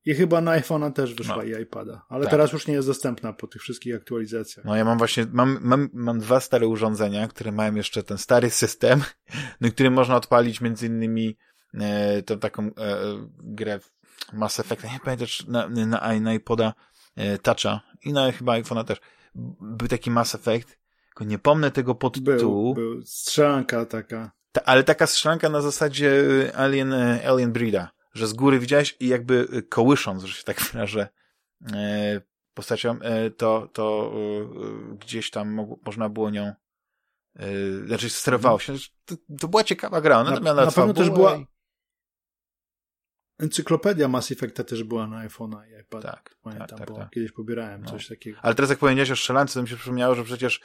S2: I chyba na iPhone'a też wyszła no. i iPada, ale tak. teraz już nie jest dostępna po tych wszystkich aktualizacjach.
S1: No ja mam właśnie, mam, mam, mam dwa stare urządzenia, które mają jeszcze ten stary system, no który można odpalić między innymi e, tą taką e, grę Mass Effect, nie pamiętam, czy na, na, na iPoda e, Toucha i na chyba iPhone'a też. Był taki Mass Effect, tylko nie pomnę tego podtytułu.
S2: Był, był strzelanka taka.
S1: Ta, ale taka strzelanka na zasadzie e, Alien, e, Alien Breeda że z góry widziałeś i jakby y, kołysząc, że się tak wyrażę, e, postacią, e, to, to e, gdzieś tam można było nią znaczy sterowało się. To, to była ciekawa gra. Ona
S2: na, na pewno też była Encyklopedia Mass Effecta też była na iPhone'a i iPad. Tak, Pamiętam, tak, tak, bo tak. kiedyś pobierałem no. coś takiego.
S1: Ale teraz jak powiedziałeś o strzelance, to mi się przypomniało, że przecież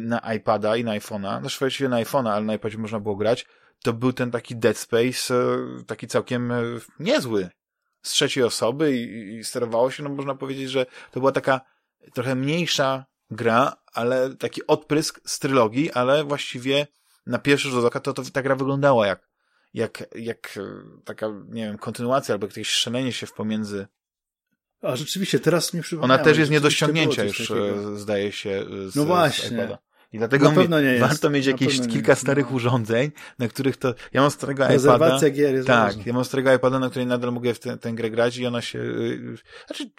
S1: na iPada i na iPhone'a, no właściwie na iPhone'a, ale na iPadzie można było grać, to był ten taki Dead Space, e, taki całkiem e, niezły. Z trzeciej osoby i, i sterowało się, no można powiedzieć, że to była taka trochę mniejsza gra, ale taki odprysk z trylogii, ale właściwie na pierwszy rzut oka to, to ta gra wyglądała jak, jak, jak e, taka, nie wiem, kontynuacja albo jakieś strzelenie się w pomiędzy.
S2: A rzeczywiście, teraz mi przypomniałem.
S1: Ona też jest nie do ściągnięcia już, takiego. zdaje się. Z,
S2: no właśnie.
S1: I dlatego mi, warto mieć jakieś kilka starych no. urządzeń, na których to... Ja mam starego iPada.
S2: gier jest
S1: Tak, ważna. ja mam starego iPada, na której nadal mogę w tę grę grać i ona się... Yy, znaczy,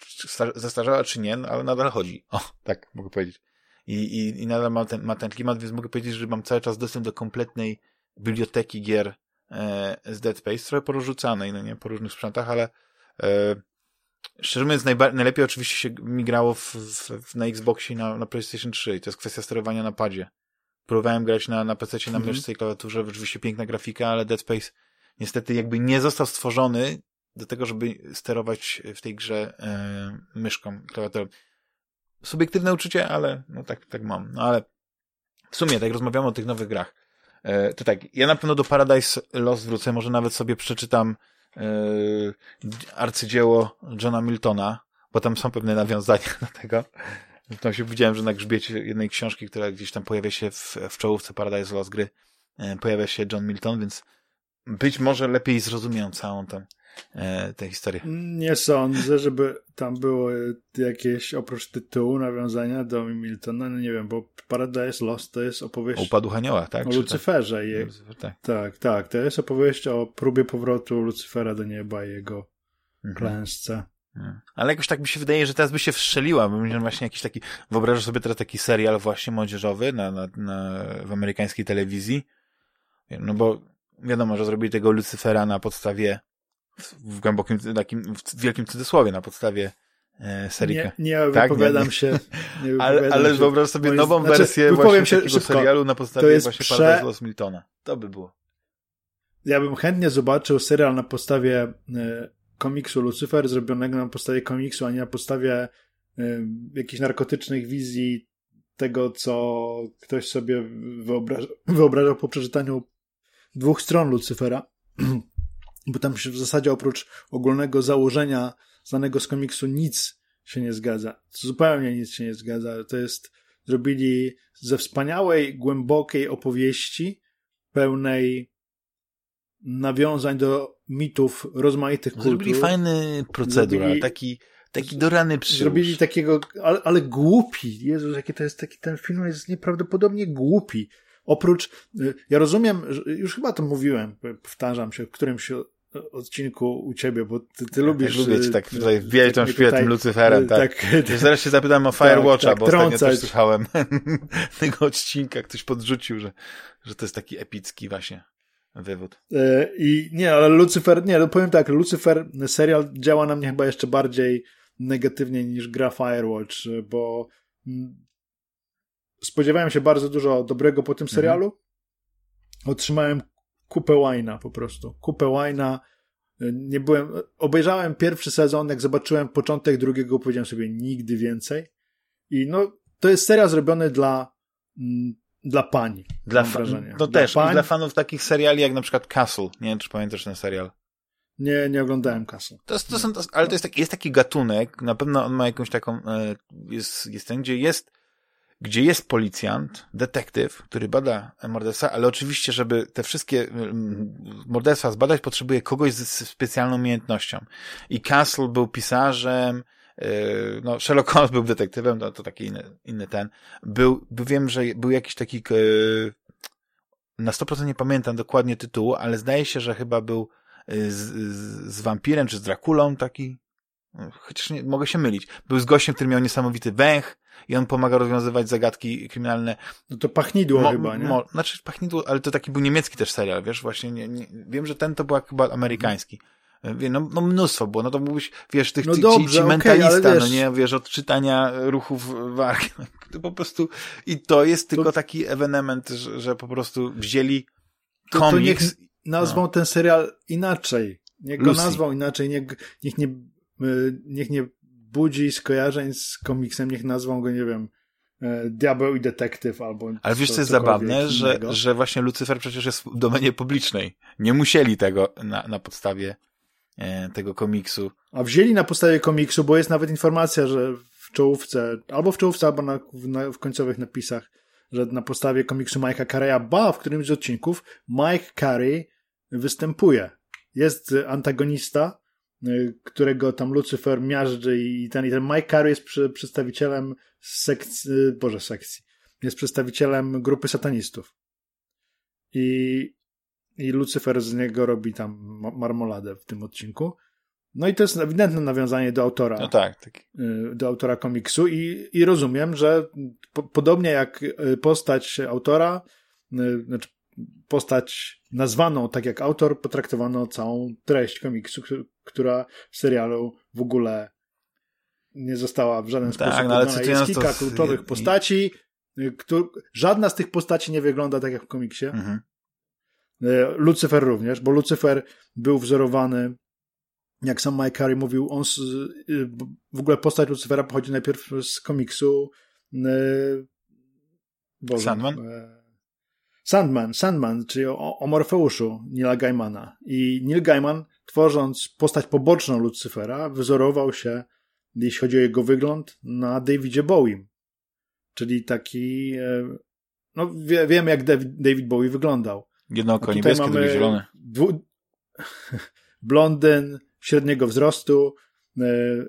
S1: zestarzała czy nie, no, ale nadal chodzi. O, tak mogę powiedzieć. I, i, i nadal ma ten, ma ten klimat, więc mogę powiedzieć, że mam cały czas dostęp do kompletnej biblioteki gier e, z Dead Space, trochę porozrzucanej, no nie, po różnych sprzętach, ale e, Szczerze mówiąc, najlepiej oczywiście się mi grało w, w, na Xboxie na, na PlayStation 3 i to jest kwestia sterowania na padzie. Próbowałem grać na, na PC, na mhm. myszce i klawiaturze, oczywiście piękna grafika, ale Dead Space niestety jakby nie został stworzony do tego, żeby sterować w tej grze yy, myszką, klawiaturą. Subiektywne uczucie, ale no tak, tak mam. No ale w sumie, tak rozmawiamy o tych nowych grach. Yy, to tak, ja na pewno do Paradise Lost wrócę, może nawet sobie przeczytam arcydzieło Johna Miltona, bo tam są pewne nawiązania do tego. Tam się widziałem, że na grzbiecie jednej książki, która gdzieś tam pojawia się w, w czołówce Paradise Lost gry, e, pojawia się John Milton, więc być może lepiej zrozumiem całą tę, e, tę historię.
S2: Nie sądzę, żeby tam było jakieś oprócz tytułu nawiązania do Miltona, no nie wiem, bo Paradise Lost to jest opowieść
S1: o upadłych aniołach, tak?
S2: O Lucyferze. I...
S1: Lucyfer, tak.
S2: tak, tak. To jest opowieść o próbie powrotu Lucyfera do nieba i jego mhm. klęsce.
S1: Ale jakoś tak mi się wydaje, że teraz by się wstrzeliła, bo właśnie jakiś taki, wyobrażasz sobie teraz taki serial właśnie młodzieżowy na, na, na, w amerykańskiej telewizji, no bo wiadomo, że zrobili tego Lucyfera na podstawie, w głębokim, takim, w wielkim cudzysłowie, na podstawie e, serii.
S2: Nie, nie tak? wypowiadam nie, się.
S1: Nie ale ale wyobraź sobie nową znaczy, wersję właśnie się takiego szybko. serialu na podstawie właśnie prze... Paradise Lost Miltona. To by było.
S2: Ja bym chętnie zobaczył serial na podstawie e, komiksu Lucyfer zrobionego na podstawie komiksu, a nie na podstawie y, jakichś narkotycznych wizji tego, co ktoś sobie wyobraża, wyobrażał po przeczytaniu dwóch stron Lucyfera. Bo tam się w zasadzie oprócz ogólnego założenia znanego z komiksu nic się nie zgadza. Zupełnie nic się nie zgadza. To jest, zrobili ze wspaniałej, głębokiej opowieści, pełnej nawiązań do mitów rozmaitych kultur.
S1: Zrobili fajny procedur, zrobili, taki, taki do rany przyłóż.
S2: Zrobili takiego, ale, ale głupi. Jezus, jaki to jest taki, ten film jest nieprawdopodobnie głupi. Oprócz, y, ja rozumiem, już chyba to mówiłem, powtarzam się w którymś odcinku u ciebie, bo ty, ty lubisz...
S1: Lubię ci tak y, tutaj wbijać tą tym Lucyferem, tak. tak. Zaraz się zapytam o Firewatcha, tak, tak, bo trącać. ostatnio też słuchałem tego odcinka, ktoś podrzucił, że, że to jest taki epicki właśnie wywód.
S2: E, I nie, ale Lucifer, nie, no powiem tak, Lucifer serial działa na mnie chyba jeszcze bardziej negatywnie niż gra Firewatch, bo mm, spodziewałem się bardzo dużo dobrego po tym mhm. serialu. Mhm. Otrzymałem kupę łajna po prostu. Kupę łajna. Nie byłem, obejrzałem pierwszy sezon, jak zobaczyłem początek drugiego, powiedziałem sobie nigdy więcej. I no, to jest serial zrobiony dla mm, dla pani.
S1: Dla wrażenie. No dla też, pań... dla fanów takich seriali jak na przykład Castle. Nie wiem, czy pamiętasz ten serial.
S2: Nie, nie oglądałem Castle.
S1: To, to są, to, ale to jest taki, jest taki gatunek, na pewno on ma jakąś taką, e, jest, jest ten, gdzie jest, gdzie jest policjant, detektyw, który bada morderstwa, ale oczywiście, żeby te wszystkie morderstwa zbadać, potrzebuje kogoś z, specjalną umiejętnością. I Castle był pisarzem, Yy, no, Sherlock Holmes był detektywem, no, to taki inny, inny ten. Był, wiem, że był jakiś taki, yy, na 100% nie pamiętam dokładnie tytułu, ale zdaje się, że chyba był yy, z, z, z wampirem, czy z Drakulą taki, chociaż nie, mogę się mylić. Był z gościem, który miał niesamowity węch i on pomaga rozwiązywać zagadki kryminalne.
S2: No to pachnidło mo, chyba, nie? Mo,
S1: znaczy pachnidło, ale to taki był niemiecki też serial, wiesz, właśnie nie, nie, wiem, że ten to był chyba amerykański. No, no mnóstwo było, no to mógłbyś, wiesz, tych, no tych dobrze, ci, ci okay, mentalista, wiesz... no nie, wiesz, od czytania ruchów wargi, to po prostu, i to jest tylko to... taki ewenement, że, że, po prostu wzięli komiks. To, to niech
S2: nazwał no. ten serial inaczej, niech go nazwał inaczej, niech, niech nie, niech nie budzi skojarzeń z komiksem, niech nazwą go, nie wiem, e, Diabeł i detektyw albo.
S1: Ale wiesz, co jest zabawne, że, że właśnie Lucyfer przecież jest w domenie publicznej. Nie musieli tego na, na podstawie E, tego komiksu.
S2: A wzięli na podstawie komiksu, bo jest nawet informacja, że w czołówce, albo w czołówce, albo na, w, na, w końcowych napisach, że na podstawie komiksu Mike'a Carreya, ba, w którymś z odcinków Mike Carey występuje. Jest antagonista, e, którego tam Lucifer miażdży i ten, i ten Mike Carey jest przy, przedstawicielem sekcji, boże, sekcji, jest przedstawicielem grupy satanistów. I i Lucyfer z niego robi tam marmoladę w tym odcinku. No i to jest ewidentne nawiązanie do autora.
S1: No tak. tak.
S2: Do autora komiksu i, i rozumiem, że po, podobnie jak y, postać autora, y, znaczy postać nazwaną tak jak autor, potraktowano całą treść komiksu, która w serialu w ogóle nie została w żaden tak, sposób no, ale Jest kilka kluczowych postaci, który, żadna z tych postaci nie wygląda tak jak w komiksie. Mhm. E, Lucyfer również, bo Lucyfer był wzorowany jak sam Mike Carey mówił, on z, y, w ogóle postać Lucifera pochodzi najpierw z komiksu y,
S1: Boże, Sandman?
S2: Sandman, Sandman, czyli o, o Morfeuszu Nila Gaimana. I Neil Gaiman, tworząc postać poboczną Lucifera, wyzorował się, jeśli chodzi o jego wygląd, na Davidzie Bowie. Czyli taki, e, no wie, wiemy jak David Bowie wyglądał.
S1: Jedno oko niebieskie, drugie zielone. Dwu...
S2: blondyn, średniego wzrostu, e, e,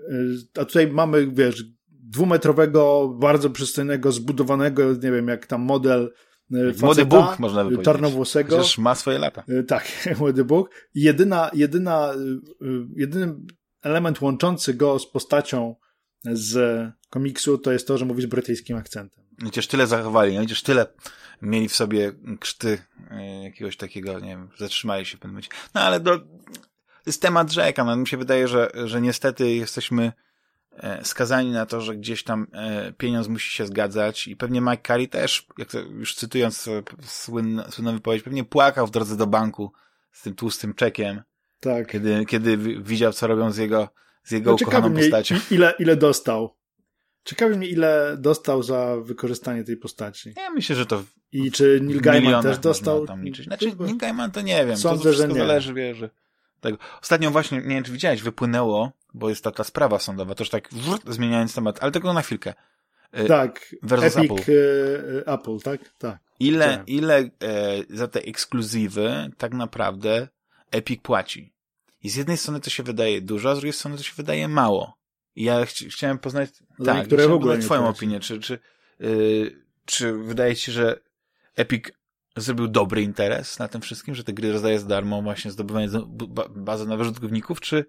S2: a tutaj mamy, wiesz, dwumetrowego, bardzo przystojnego, zbudowanego, nie wiem, jak tam model
S1: faceta, Młody Bóg, można by powiedzieć.
S2: Czarnowłosego.
S1: Chociaż ma swoje lata.
S2: Tak, młody Bóg. Jedyna, jedyna, jedyny element łączący go z postacią z komiksu to jest to, że mówi z brytyjskim akcentem.
S1: Chociaż tyle zachowali, no chociaż tyle mieli w sobie krzty jakiegoś takiego, nie wiem, zatrzymali się w pewnym momencie. No ale do, jest temat rzeka, no mi się wydaje, że, że niestety jesteśmy skazani na to, że gdzieś tam e, pieniądz musi się zgadzać i pewnie Mike Curry też, jak to już cytując słynną, słynną wypowiedź, pewnie płakał w drodze do banku z tym tłustym czekiem. Tak. Kiedy, kiedy widział, co robią z jego, z jego no, ukochaną postacią.
S2: Ile, ile dostał? Ciekawi mnie, ile dostał za wykorzystanie tej postaci.
S1: Ja myślę, że to.
S2: I czy Neil Gaiman też dostał?
S1: Tam liczyć. Znaczy, Neil Gaiman to nie wiem. Sądzę, to że nie. zależy, wie, że. Tego. Ostatnio właśnie, nie wiem, czy widziałeś, wypłynęło, bo jest taka sprawa sądowa, to już tak zmieniając temat, ale tylko na chwilkę.
S2: Y, tak, Versus Epic Apple. Y, Apple, tak? Tak.
S1: Ile, ile e, za te ekskluzywy tak naprawdę Epic płaci? I z jednej strony to się wydaje dużo, a z drugiej strony to się wydaje mało. I ja ch chciałem poznać,
S2: Dla tak, które w ogóle
S1: twoją opinię, czy, czy, yy, czy wydaje ci się, że Epic zrobił dobry interes na tym wszystkim, że te gry rozdaje za darmo, właśnie zdobywanie bazy nowych użytkowników, czy,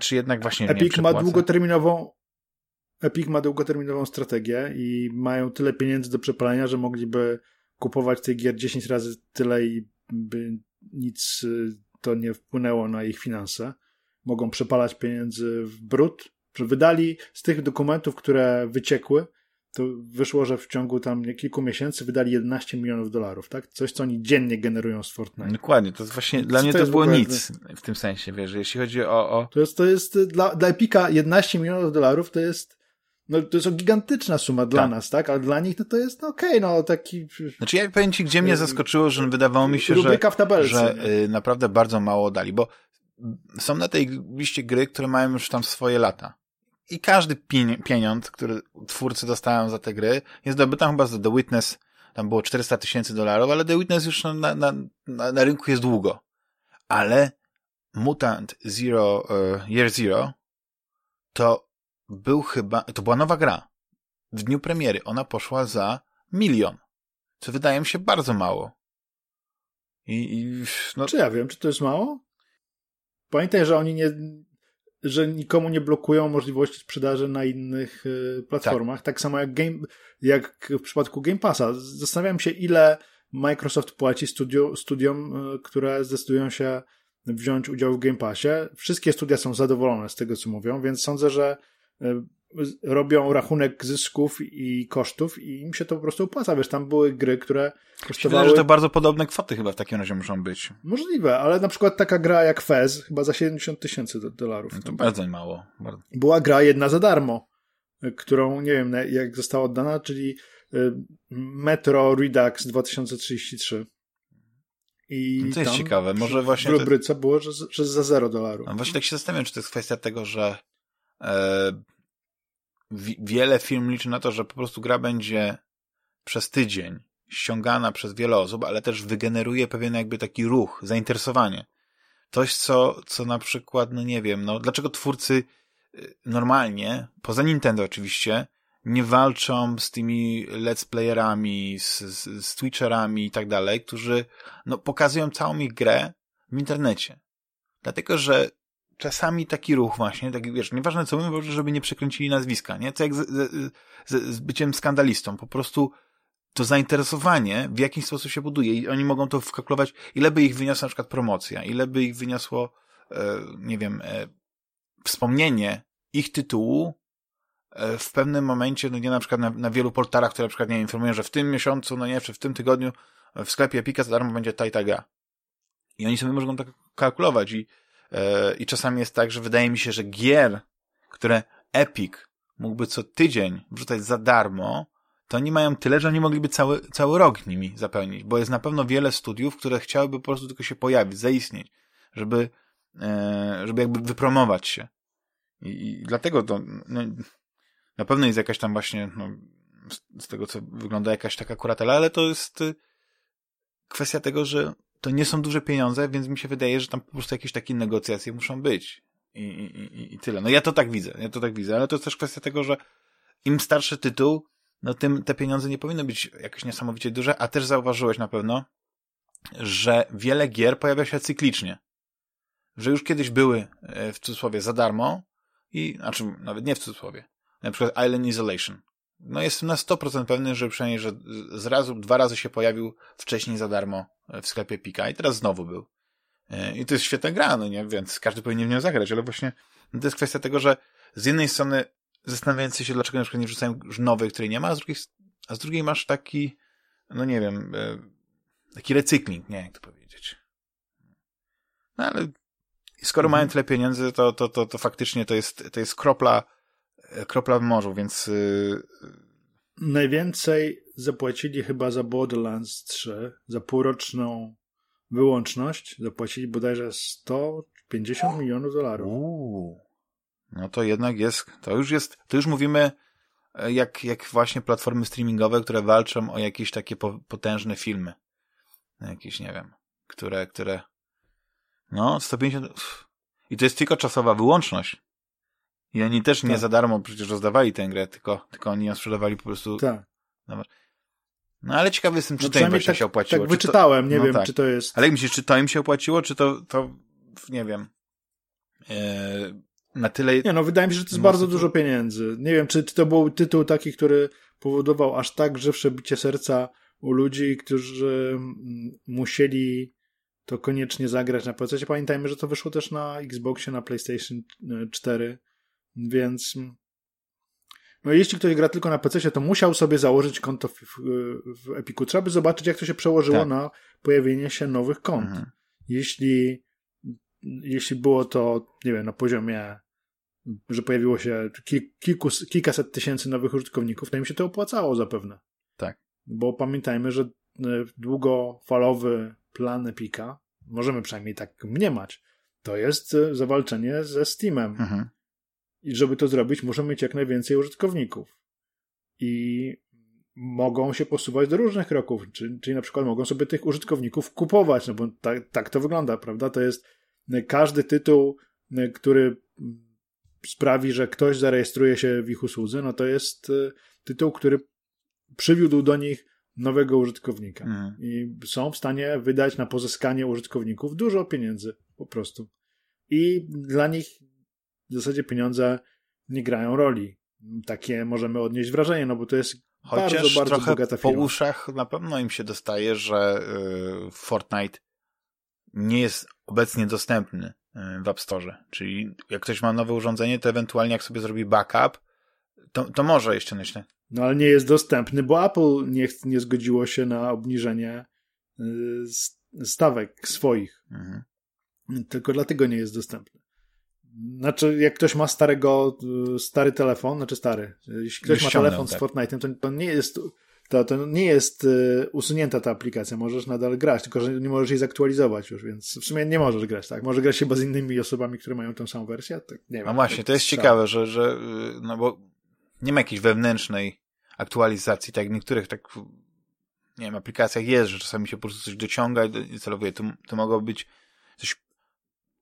S1: czy jednak właśnie
S2: Epic ma długoterminową Epic ma długoterminową strategię i mają tyle pieniędzy do przepalenia, że mogliby kupować tych gier 10 razy tyle i by nic y, to nie wpłynęło na ich finanse. Mogą przepalać pieniędzy w brud. Wydali z tych dokumentów, które wyciekły, to wyszło, że w ciągu tam kilku miesięcy wydali 11 milionów dolarów, tak? Coś, co oni dziennie generują z Fortnite.
S1: Dokładnie, to jest właśnie, dla mnie to, to było nic w tym sensie, wiesz, jeśli chodzi o... o...
S2: To jest, to jest dla, dla Epika 11 milionów dolarów to jest no to jest gigantyczna suma dla tak. nas, tak? Ale dla nich no to jest no, okej, okay, no taki...
S1: Znaczy ja powiem ci, gdzie mnie zaskoczyło, że wydawało mi się, że, tabelce, że y, naprawdę bardzo mało dali, bo są na tej liście gry, które mają już tam swoje lata. I każdy pieniądz, który twórcy dostają za te gry, jest zdobyty chyba za The Witness, tam było 400 tysięcy dolarów, ale The Witness już na, na, na, na rynku jest długo. Ale Mutant Zero, uh, Year Zero to był chyba, to była nowa gra. W dniu premiery ona poszła za milion, co wydaje mi się bardzo mało. I, i
S2: no... Czy ja wiem, czy to jest mało? Pamiętaj, że oni nie, że nikomu nie blokują możliwości sprzedaży na innych y, platformach. Tak. tak, samo jak, game, jak w przypadku Game Passa. Zastanawiam się, ile Microsoft płaci studio, studiom, y, które zdecydują się wziąć udział w Game Passie. Wszystkie studia są zadowolone z tego, co mówią, więc sądzę, że y, robią rachunek zysków i kosztów i im się to po prostu opłaca. Wiesz, tam były gry, które kosztowały...
S1: Myślę, że to bardzo podobne kwoty chyba w takim razie muszą być.
S2: Możliwe, ale na przykład taka gra jak Fez chyba za 70 tysięcy dolarów.
S1: No to bardzo mało. Bardzo.
S2: Była gra jedna za darmo, którą nie wiem jak została oddana, czyli y, Metro Redux 2033.
S1: I no to jest ciekawe, może właśnie...
S2: W rubryce było, że, że za 0 dolarów.
S1: No właśnie tak się zastanawiam, czy to jest kwestia tego, że e, wiele firm liczy na to, że po prostu gra będzie przez tydzień ściągana przez wiele osób, ale też wygeneruje pewien jakby taki ruch, zainteresowanie. Coś, co, co na przykład, no nie wiem, no dlaczego twórcy y, normalnie, poza Nintendo oczywiście, nie walczą z tymi let's playerami, z, z, z twitcherami i tak dalej, którzy no, pokazują całą ich grę w internecie. Dlatego, że czasami taki ruch właśnie, taki, wiesz, nieważne co mówią, żeby nie przekręcili nazwiska, nie? To jak z, z, z, byciem skandalistą. Po prostu to zainteresowanie w jakiś sposób się buduje i oni mogą to wkalkulować, ile by ich wyniosła na przykład promocja, ile by ich wyniosło, e, nie wiem, e, wspomnienie ich tytułu e, w pewnym momencie, no nie na przykład na, na wielu portalach, które na przykład, nie informują, że w tym miesiącu, no nie, czy w tym tygodniu w sklepie Epika za darmo będzie ta i ta gra. I oni sobie mogą tak kalkulować i e, i czasami jest tak, że wydaje mi się, że gier, które Epic mógłby co tydzień wrzucać za darmo, to oni mają tyle, że oni mogliby cały, cały rok nimi zapełnić, bo jest na pewno wiele studiów, które chciałyby po prostu tylko się pojawić, zaistnieć, żeby, e, żeby jakby wypromować się. I, i dlatego to no, na pewno jest jakaś tam właśnie, no, z, z, tego co wygląda jakaś taka kuratela, ale to jest y, kwestia tego, że to nie są duże pieniądze, więc mi się wydaje, że tam po prostu jakieś takie negocjacje muszą być. I, i, i tyle. No ja to tak widzę, ja to tak widzę, ale to jest też kwestia tego, że im starszy tytuł, no tym te pieniądze nie powinny być jakieś niesamowicie duże, a też zauważyłeś na pewno, że wiele gier pojawia się cyklicznie. Że już kiedyś były e, w cudzysłowie za darmo i, znaczy nawet nie w cudzysłowie, na przykład Island Isolation. No jestem na 100% pewny, że przynajmniej, że z razu, dwa razy się pojawił wcześniej za darmo w sklepie Pika i teraz znowu był. E, I to jest świetna gra, no nie? Więc każdy powinien w nią zagrać, ale właśnie to jest kwestia tego, że z jednej strony zastanawiający się, dlaczego na przykład nie wrzucają już nowej, której nie ma, a z drugiej, a z drugiej masz taki, no nie wiem, e, taki recykling, nie jak to powiedzieć. No ale skoro mhm. mają tyle pieniędzy, to, to, to, to faktycznie to jest, to jest kropla, e, kropla w morzu, więc... Yy...
S2: Najwięcej zapłacili chyba za Borderlands 3, za półroczną wyłączność, zapłacili bodajże 150 milionów dolarów.
S1: Uuu. No to jednak jest, to już jest, to już mówimy e, jak, jak właśnie platformy streamingowe, które walczą o jakieś takie po, potężne filmy. Jakieś, nie wiem, które, które, no, 150, i to jest tylko czasowa wyłączność. I oni też tak. nie za darmo przecież rozdawali tę grę, tylko, tylko oni ją sprzedawali po prostu.
S2: Tak.
S1: No ale ciekawy jestem, czy no, to im właśnie
S2: tak,
S1: się opłaciło.
S2: Tak wyczytałem, to, nie no wiem, tak. czy to jest...
S1: Ale jak myślisz, czy to im się opłaciło, czy to, to nie wiem, e, na tyle...
S2: Nie, no wydaje mi się, że to jest bardzo to... dużo pieniędzy. Nie wiem, czy, czy to był tytuł taki, który powodował aż tak żywsze bicie serca u ludzi, którzy mm, musieli to koniecznie zagrać na PC. Pamiętajmy, że to wyszło też na Xboxie, na PlayStation 4, e, więc no jeśli ktoś gra tylko na PC, to musiał sobie założyć konto w, w, Epiku. Trzeba by zobaczyć, jak to się przełożyło tak. na pojawienie się nowych kont. Mhm. Jeśli jeśli było to, nie wiem, na poziomie, że pojawiło się kilku, kilkaset tysięcy nowych użytkowników, to im się to opłacało zapewne.
S1: Tak.
S2: Bo pamiętajmy, że e, długofalowy plan Epika, możemy przynajmniej tak mniemać, to jest e, zawalczenie ze Steamem. Mhm. I żeby to zrobić, muszą mieć jak najwięcej użytkowników. I mogą się posuwać do różnych kroków, czyli, czyli na przykład mogą sobie tych użytkowników kupować, no bo tak, tak to wygląda, prawda? To jest każdy tytuł, e, który sprawi, że ktoś zarejestruje się w ich usłudze, no to jest e, tytuł, który przywiódł do nich nowego użytkownika. Mhm. I są w stanie wydać na pozyskanie użytkowników dużo pieniędzy po prostu. I dla nich w zasadzie pieniądze nie grają roli. Takie możemy odnieść wrażenie, no bo to jest Chociaż bardzo, bardzo trochę bogata
S1: firma. po uszach na pewno im się dostaje, że y, Fortnite nie jest obecnie dostępny y, w App Store. Czyli jak ktoś ma nowe urządzenie, to ewentualnie jak sobie zrobi backup, to, to może jeszcze myślę.
S2: No ale nie jest dostępny, bo Apple nie, nie zgodziło się na obniżenie y, stawek swoich. Mhm. Tylko dlatego nie jest dostępny. Znaczy, jak ktoś ma starego, y, stary telefon, znaczy stary, jeśli ktoś ma telefon tak. z Fortnite'em, to, to nie jest to, to nie jest y, usunięta ta aplikacja, możesz nadal grać, tylko że nie możesz jej zaktualizować już, więc w sumie nie możesz grać, tak? Może grać chyba z innymi osobami, które mają tę samą wersję? Tak, nie wiem.
S1: No właśnie, to jest ciekawe, że, że y, no bo nie ma jakiejś wewnętrznej aktualizacji, tak w niektórych tak nie wiem, aplikacjach jest, że czasami się po prostu coś dociąga i celowuje. To, to mogło być coś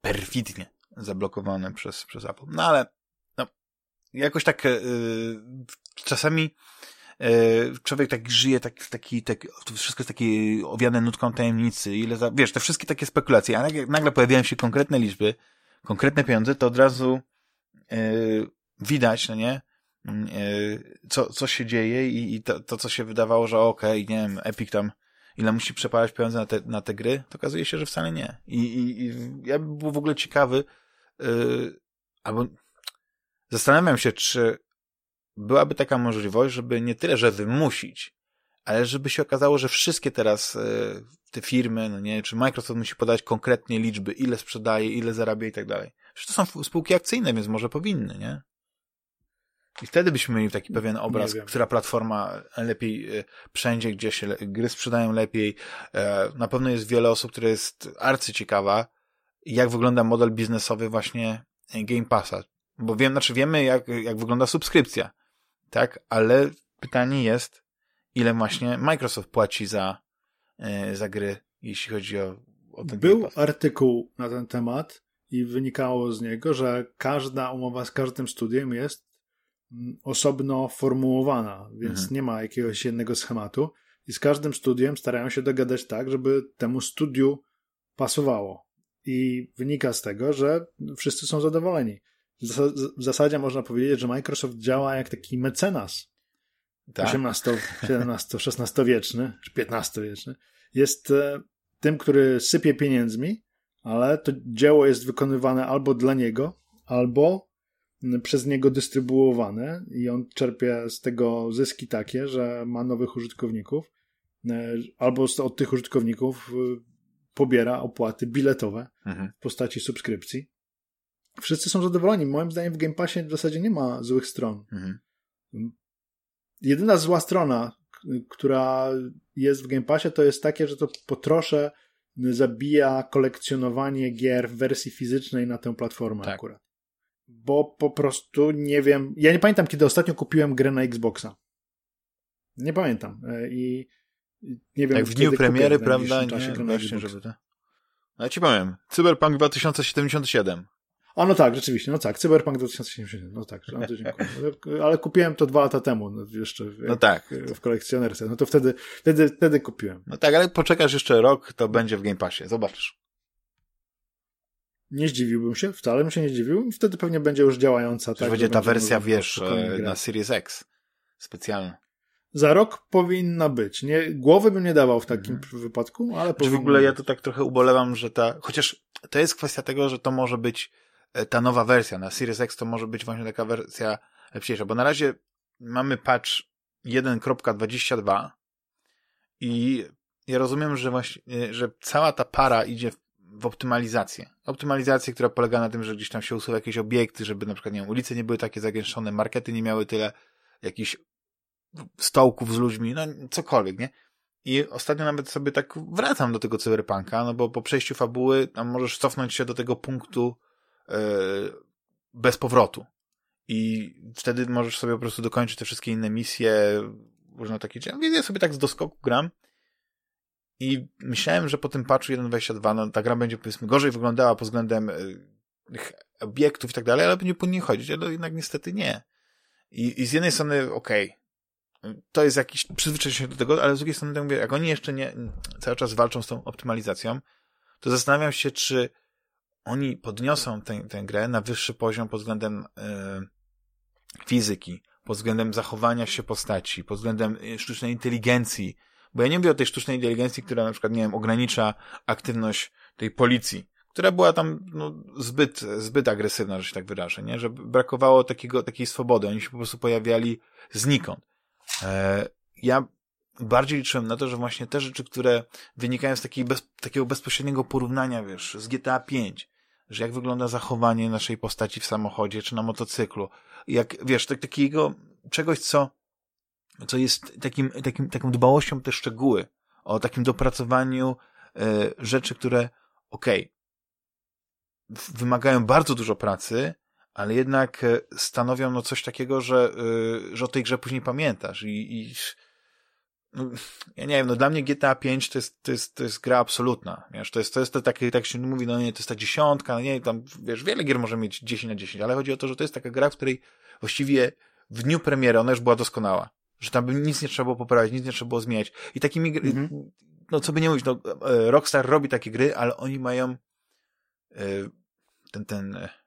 S1: perfidnie zablokowane przez, przez Apple. No ale no, jakoś tak yy, czasami E, człowiek tak żyje tak, taki, tak, wszystko jest takie owiane nutką tajemnicy, ile za, wiesz, te wszystkie takie spekulacje, a nagle, nagle pojawiają się konkretne liczby, konkretne pieniądze, to od razu yy, widać, no nie, yy, co, co się dzieje i, i to, to, co się wydawało, że okej, okay, nie wiem, Epic tam ile musi przepalać pieniądze na te, na te gry, to okazuje się, że wcale nie. I, i, i ja bym był w ogóle ciekawy, yy, albo zastanawiam się, czy byłaby taka możliwość, żeby nie tyle, że wymusić, ale żeby się okazało, że wszystkie teraz e, te firmy, no nie, czy Microsoft musi podać konkretnie liczby, ile sprzedaje, ile zarabia i tak dalej. Przecież to są spółki akcyjne, więc może powinny, nie? I wtedy byśmy mieli taki pewien obraz, która platforma lepiej e, wszędzie, gdzie się gry sprzedają lepiej. E, na pewno jest wiele osób, które jest arcyciekawa, jak wygląda model biznesowy właśnie Game Passa. Bo wiem, znaczy wiemy, jak, jak wygląda subskrypcja, tak? Ale pytanie jest, ile właśnie Microsoft płaci za, e, za gry, jeśli chodzi o, o ten
S2: Był artykuł na ten temat i wynikało z niego, że każda umowa z każdym studiem jest mm, osobno formułowana, więc mhm. nie ma jakiegoś jednego schematu i z każdym studiem starają się dogadać tak, żeby temu studiu pasowało. I wynika z tego, że wszyscy są zadowoleni. W zasadzie można powiedzieć, że Microsoft działa jak taki mecenas tak. 18, 17, 16 wieczny, czy 15 wieczny, jest e, tym, który sypie pieniędzmi, ale to dzieło jest wykonywane albo dla niego, albo przez niego dystrybuowane i on czerpie z tego zyski takie, że ma nowych użytkowników, e, albo od tych użytkowników e, pobiera opłaty biletowe mhm. w postaci subskrypcji. Wszyscy są zadowoleni. Moim zdaniem w Game Passie w zasadzie nie ma złych stron. Mhm jedyna zła strona, która jest w Game Passie, to jest takie, że to po trosze zabija kolekcjonowanie gier w wersji fizycznej na tę platformę tak. akurat. Bo po prostu nie wiem. Ja nie pamiętam, kiedy ostatnio kupiłem grę na Xboxa. Nie pamiętam. E, I nie wiem,
S1: Jak w dniu premiery, prawda? Nie, właśnie, żeby to... No ja ci powiem. Cyberpunk 2077.
S2: A no tak, rzeczywiście, no tak, Cyberpunk 2077, no tak, no to dziękuję. Ale kupiłem to dwa lata temu, no, jeszcze w, no tak. w kolekcjonerce, no to wtedy, wtedy, wtedy kupiłem.
S1: No tak, ale poczekasz jeszcze rok, to będzie w Game Passie, zobaczysz.
S2: Nie zdziwiłbym się, wcale bym się nie zdziwił, wtedy pewnie będzie już działająca.
S1: tak, będzie ta wersja, wiesz, e, na Series X, specjalna.
S2: Za rok powinna być. Nie, głowy bym nie dawał w takim mhm. wypadku, ale
S1: Czy w ogóle być. ja to tak trochę ubolewam, że ta, chociaż to jest kwestia tego, że to może być E, ta nowa wersja na Series X to może być właśnie taka wersja lepsza, bo na razie mamy patch 1.22 i ja rozumiem, że właśnie, że cała ta para idzie w optymalizację. Optymalizację, która polega na tym, że gdzieś tam się usuwa jakieś obiekty, żeby na przykład, nie wiem, ulice nie były takie zagęszczone, markety nie miały tyle jakichś stołków z ludźmi, no cokolwiek, nie? I ostatnio nawet sobie tak wracam do tego cyberpunka, no bo po przejściu fabuły tam możesz cofnąć się do tego punktu, E, bez powrotu. I wtedy możesz sobie po prostu dokończyć te wszystkie inne misje, różne takie Więc ja sobie tak z doskoku gram. I myślałem, że po tym patchu 1.22 no, ta gra będzie powiedzmy gorzej wyglądała pod względem tych obiektów i tak dalej, ale będzie po niej chodzić, ale jednak niestety nie. I, i z jednej strony, okej, okay, to jest jakiś przyzwyczajenie się do tego, ale z drugiej strony, tak mówię, jak oni jeszcze nie cały czas walczą z tą optymalizacją, to zastanawiam się, czy oni podniosą tę, tę grę na wyższy poziom pod względem yy, fizyki, pod względem zachowania się postaci, pod względem e, sztucznej inteligencji. Bo ja nie mówię o tej sztucznej inteligencji, która na przykład, nie wiem, ogranicza aktywność tej policji, która była tam no, zbyt, zbyt agresywna, że się tak wyrażę, nie? Że brakowało takiego, takiej swobody. Oni się po prostu pojawiali znikąd. E, ja bardziej liczyłem na to, że właśnie te rzeczy, które wynikają z takiej bez, takiego bezpośredniego porównania, wiesz, z GTA 5, że jak wygląda zachowanie naszej postaci w samochodzie czy na motocyklu. Jak, wiesz, tak, takiego czegoś, co, co jest takim, takim, taką dbałością te szczegóły, o takim dopracowaniu y, rzeczy, które, okej, okay, wymagają bardzo dużo pracy, ale jednak e, stanowią no coś takiego, że, y, że o tej grze później pamiętasz i, i no, ja nie wiem, no dla mnie GTA 5 to jest, to jest, to jest gra absolutna, wiesz, to jest, to jest to takie, tak się mówi, no nie, to jest ta dziesiątka, no nie, tam, wiesz, wiele gier może mieć 10 na 10, ale chodzi o to, że to jest taka gra, w której właściwie w dniu premiery ona już była doskonała, że tam by nic nie trzeba było poprawiać, nic nie trzeba było zmieniać i takimi, mhm. no co by nie mówić, no e, Rockstar robi takie gry, ale oni mają e, ten, ten, e,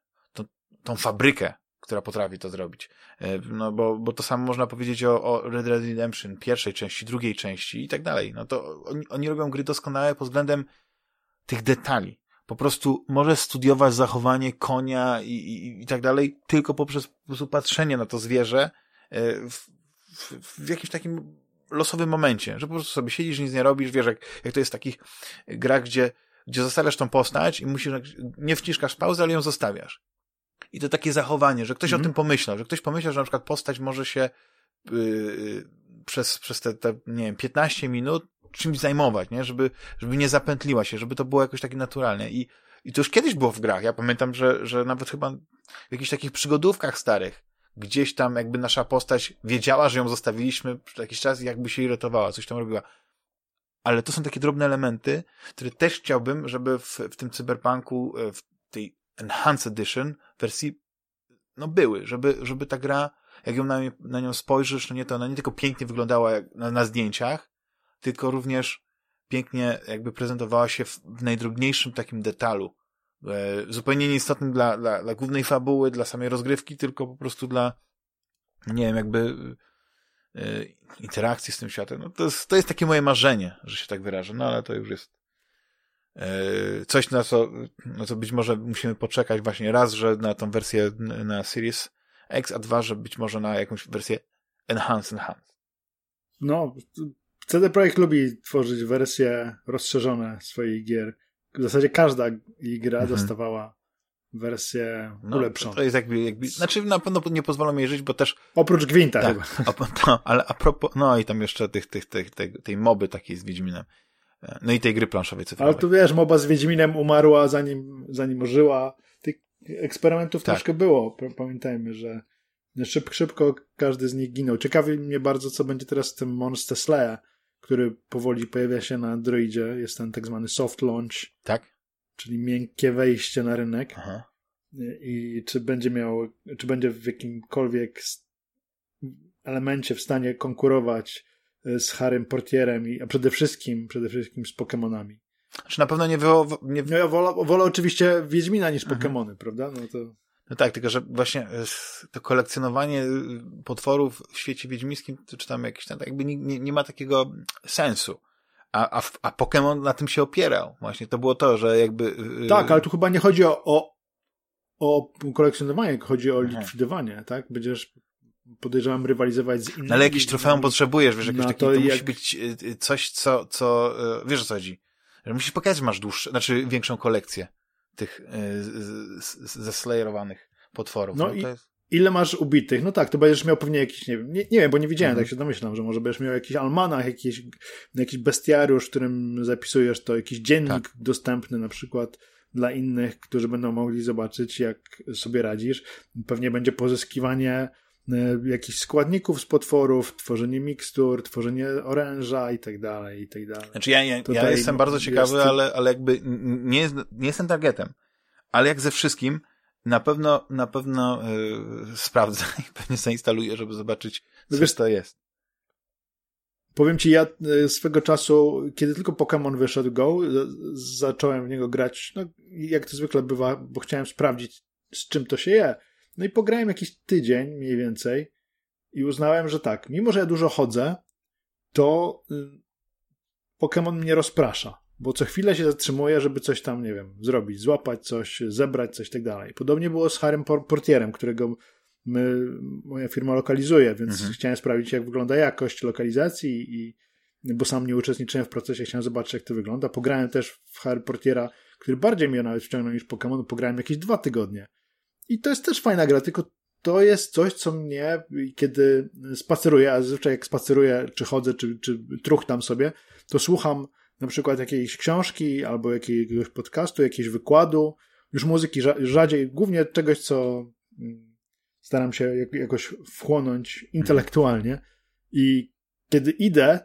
S1: tą, fabrykę która potrafi to zrobić. E, no bo, bo to samo można powiedzieć o, o Red Dead Redemption, pierwszej części, drugiej części i tak dalej. No to oni, oni robią gry doskonałe pod względem tych detali. Po prostu możesz studiować zachowanie konia i, i, i tak dalej tylko poprzez po prostu patrzenie na to zwierzę e, w, w, w jakimś takim losowym momencie, że po prostu sobie siedzisz, nic nie robisz, wiesz, jak, jak to jest w takich grach, gdzie, gdzie zostawiasz tą postać i musisz, nie wciskasz pauzy, ale ją zostawiasz. I to takie zachowanie, że ktoś mm. o tym pomyślał, że ktoś pomyślał, że na przykład postać może się yy, przez, przez te, te, nie wiem, 15 minut czymś zajmować, nie? Żeby, żeby nie zapętliła się, żeby to było jakoś takie naturalne. I, i to już kiedyś było w grach. Ja pamiętam, że, że nawet chyba w jakichś takich przygodówkach starych, gdzieś tam jakby nasza postać wiedziała, że ją zostawiliśmy przez jakiś czas i jakby się irytowała, coś tam robiła. Ale to są takie drobne elementy, które też chciałbym, żeby w, w tym cyberpunku, e, w tej Enhanced Edition wersji, no były, żeby, żeby ta gra, jak ją na, na nią spojrzysz, no nie to ona nie tylko pięknie wyglądała jak na, na zdjęciach, tylko również pięknie jakby prezentowała się w, w najdrobniejszym takim detalu. E, zupełnie nieistotnym dla, dla, dla głównej fabuły, dla samej rozgrywki, tylko po prostu dla, nie wiem, jakby e, interakcji z tym światem. No to, jest, to jest takie moje marzenie, że się tak wyrażę, no ale to już jest coś, na co, na co być może musimy poczekać właśnie raz, że na tą wersję na Series X, a dwa, że być może na jakąś wersję Enhanced Enhanced.
S2: No, CD Projekt lubi tworzyć wersje rozszerzone swoich gier. W zasadzie każda gra mhm. dostawała wersję no, ulepszoną.
S1: To, jest jakby, jakby, znaczy na pewno nie pozwolą jej żyć, bo też...
S2: Oprócz Gwinta
S1: tak, chyba. To, ale a propos, no i tam jeszcze tych, tych, tych, tej, tej moby takiej z Wiedźminem. No i tej gry planszowej cyfrowej.
S2: Ale tu wiesz, moba z Wiedźminem umarła zanim, zanim żyła. Tych eksperymentów tak. troszkę było. Pamiętajmy, że szybko, szybko każdy z nich ginął. Ciekawi mnie bardzo, co będzie teraz z tym Monster Slayer który powoli pojawia się na Androidzie. Jest ten tak zwany soft launch.
S1: Tak.
S2: Czyli miękkie wejście na rynek. Aha. I czy będzie miał, czy będzie w jakimkolwiek elemencie w stanie konkurować z Harrym Portierem, i, a przede wszystkim, przede wszystkim z Pokémonami.
S1: Czy na pewno nie było. Nie...
S2: No ja wolę, wolę oczywiście Wiedźmina niż mhm. Pokémony, prawda? No to.
S1: No tak, tylko że właśnie e, to kolekcjonowanie y, potworów w świecie wiedźmińskim, czy tam jakieś tam, jakby nie, nie, nie ma takiego sensu. A, a, a Pokémon na tym się opierał. Właśnie to było to, że jakby.
S2: Y, y, tak, ale tu chyba nie chodzi o, o, o kolekcjonowanie, chodzi o likwidowanie, tak? Będziesz podejrzewam rywalizować z innymi.
S1: No ale jakiś trofeum potrzebujesz, wiesz, jakiś taki, to, to jak... musi być coś, co, co, wiesz o co chodzi. Że musisz pokazać, że masz dłuższe, znaczy większą kolekcję tych zeslejerowanych potworów.
S2: No, no i jest... ile masz ubitych? No tak, to będziesz miał pewnie jakiś, nie wiem, nie, nie wiem, bo nie widziałem, mhm. tak się domyślam, że może będziesz miał jakiś almanach, jakiś, jakiś bestiariusz, w którym zapisujesz to, jakiś dziennik tak. dostępny na przykład dla innych, którzy będą mogli zobaczyć, jak sobie radzisz. Pewnie będzie pozyskiwanie jakichś składników z potworów, tworzenie mikstur, tworzenie oręża i tak dalej, i tak dalej.
S1: Znaczy ja, ja, ja jestem bardzo ciekawy, jest... ale, ale jakby nie, nie jestem targetem. Ale jak ze wszystkim, na pewno, na pewno yy, sprawdzę i pewnie zainstaluję, żeby zobaczyć, co Wiesz, to jest.
S2: Powiem ci, ja e, swego czasu, kiedy tylko Pokémon wyszedł Go, zacząłem w niego grać, no jak to zwykle bywa, bo chciałem sprawdzić, z czym to się je. No i pograłem jakiś tydzień mniej więcej i uznałem, że tak, mimo że ja dużo chodzę, to y, Pokémon mnie rozprasza, bo co chwilę się zatrzymuję, żeby coś tam, nie wiem, zrobić, złapać coś, zebrać coś tak dalej. Podobnie było z Harrym Portierem, którego my, moja firma lokalizuje, więc mhm. chciałem sprawdzić, jak wygląda jakość lokalizacji i bo sam nie uczestniczyłem w procesie, chciałem zobaczyć, jak to wygląda. Pograłem też w Harry Portiera, który bardziej mnie nawet wciągnął niż Pokémon, pograłem jakieś dwa tygodnie. I to jest też fajna gra, tylko to jest coś, co mnie, kiedy spaceruję, a zazwyczaj jak spaceruję, czy chodzę, czy, czy truchtam sobie, to słucham na przykład jakiejś książki albo jakiegoś podcastu, jakiegoś wykładu, już muzyki rzadziej, głównie czegoś, co mm, staram się jakoś wchłonąć intelektualnie. I kiedy idę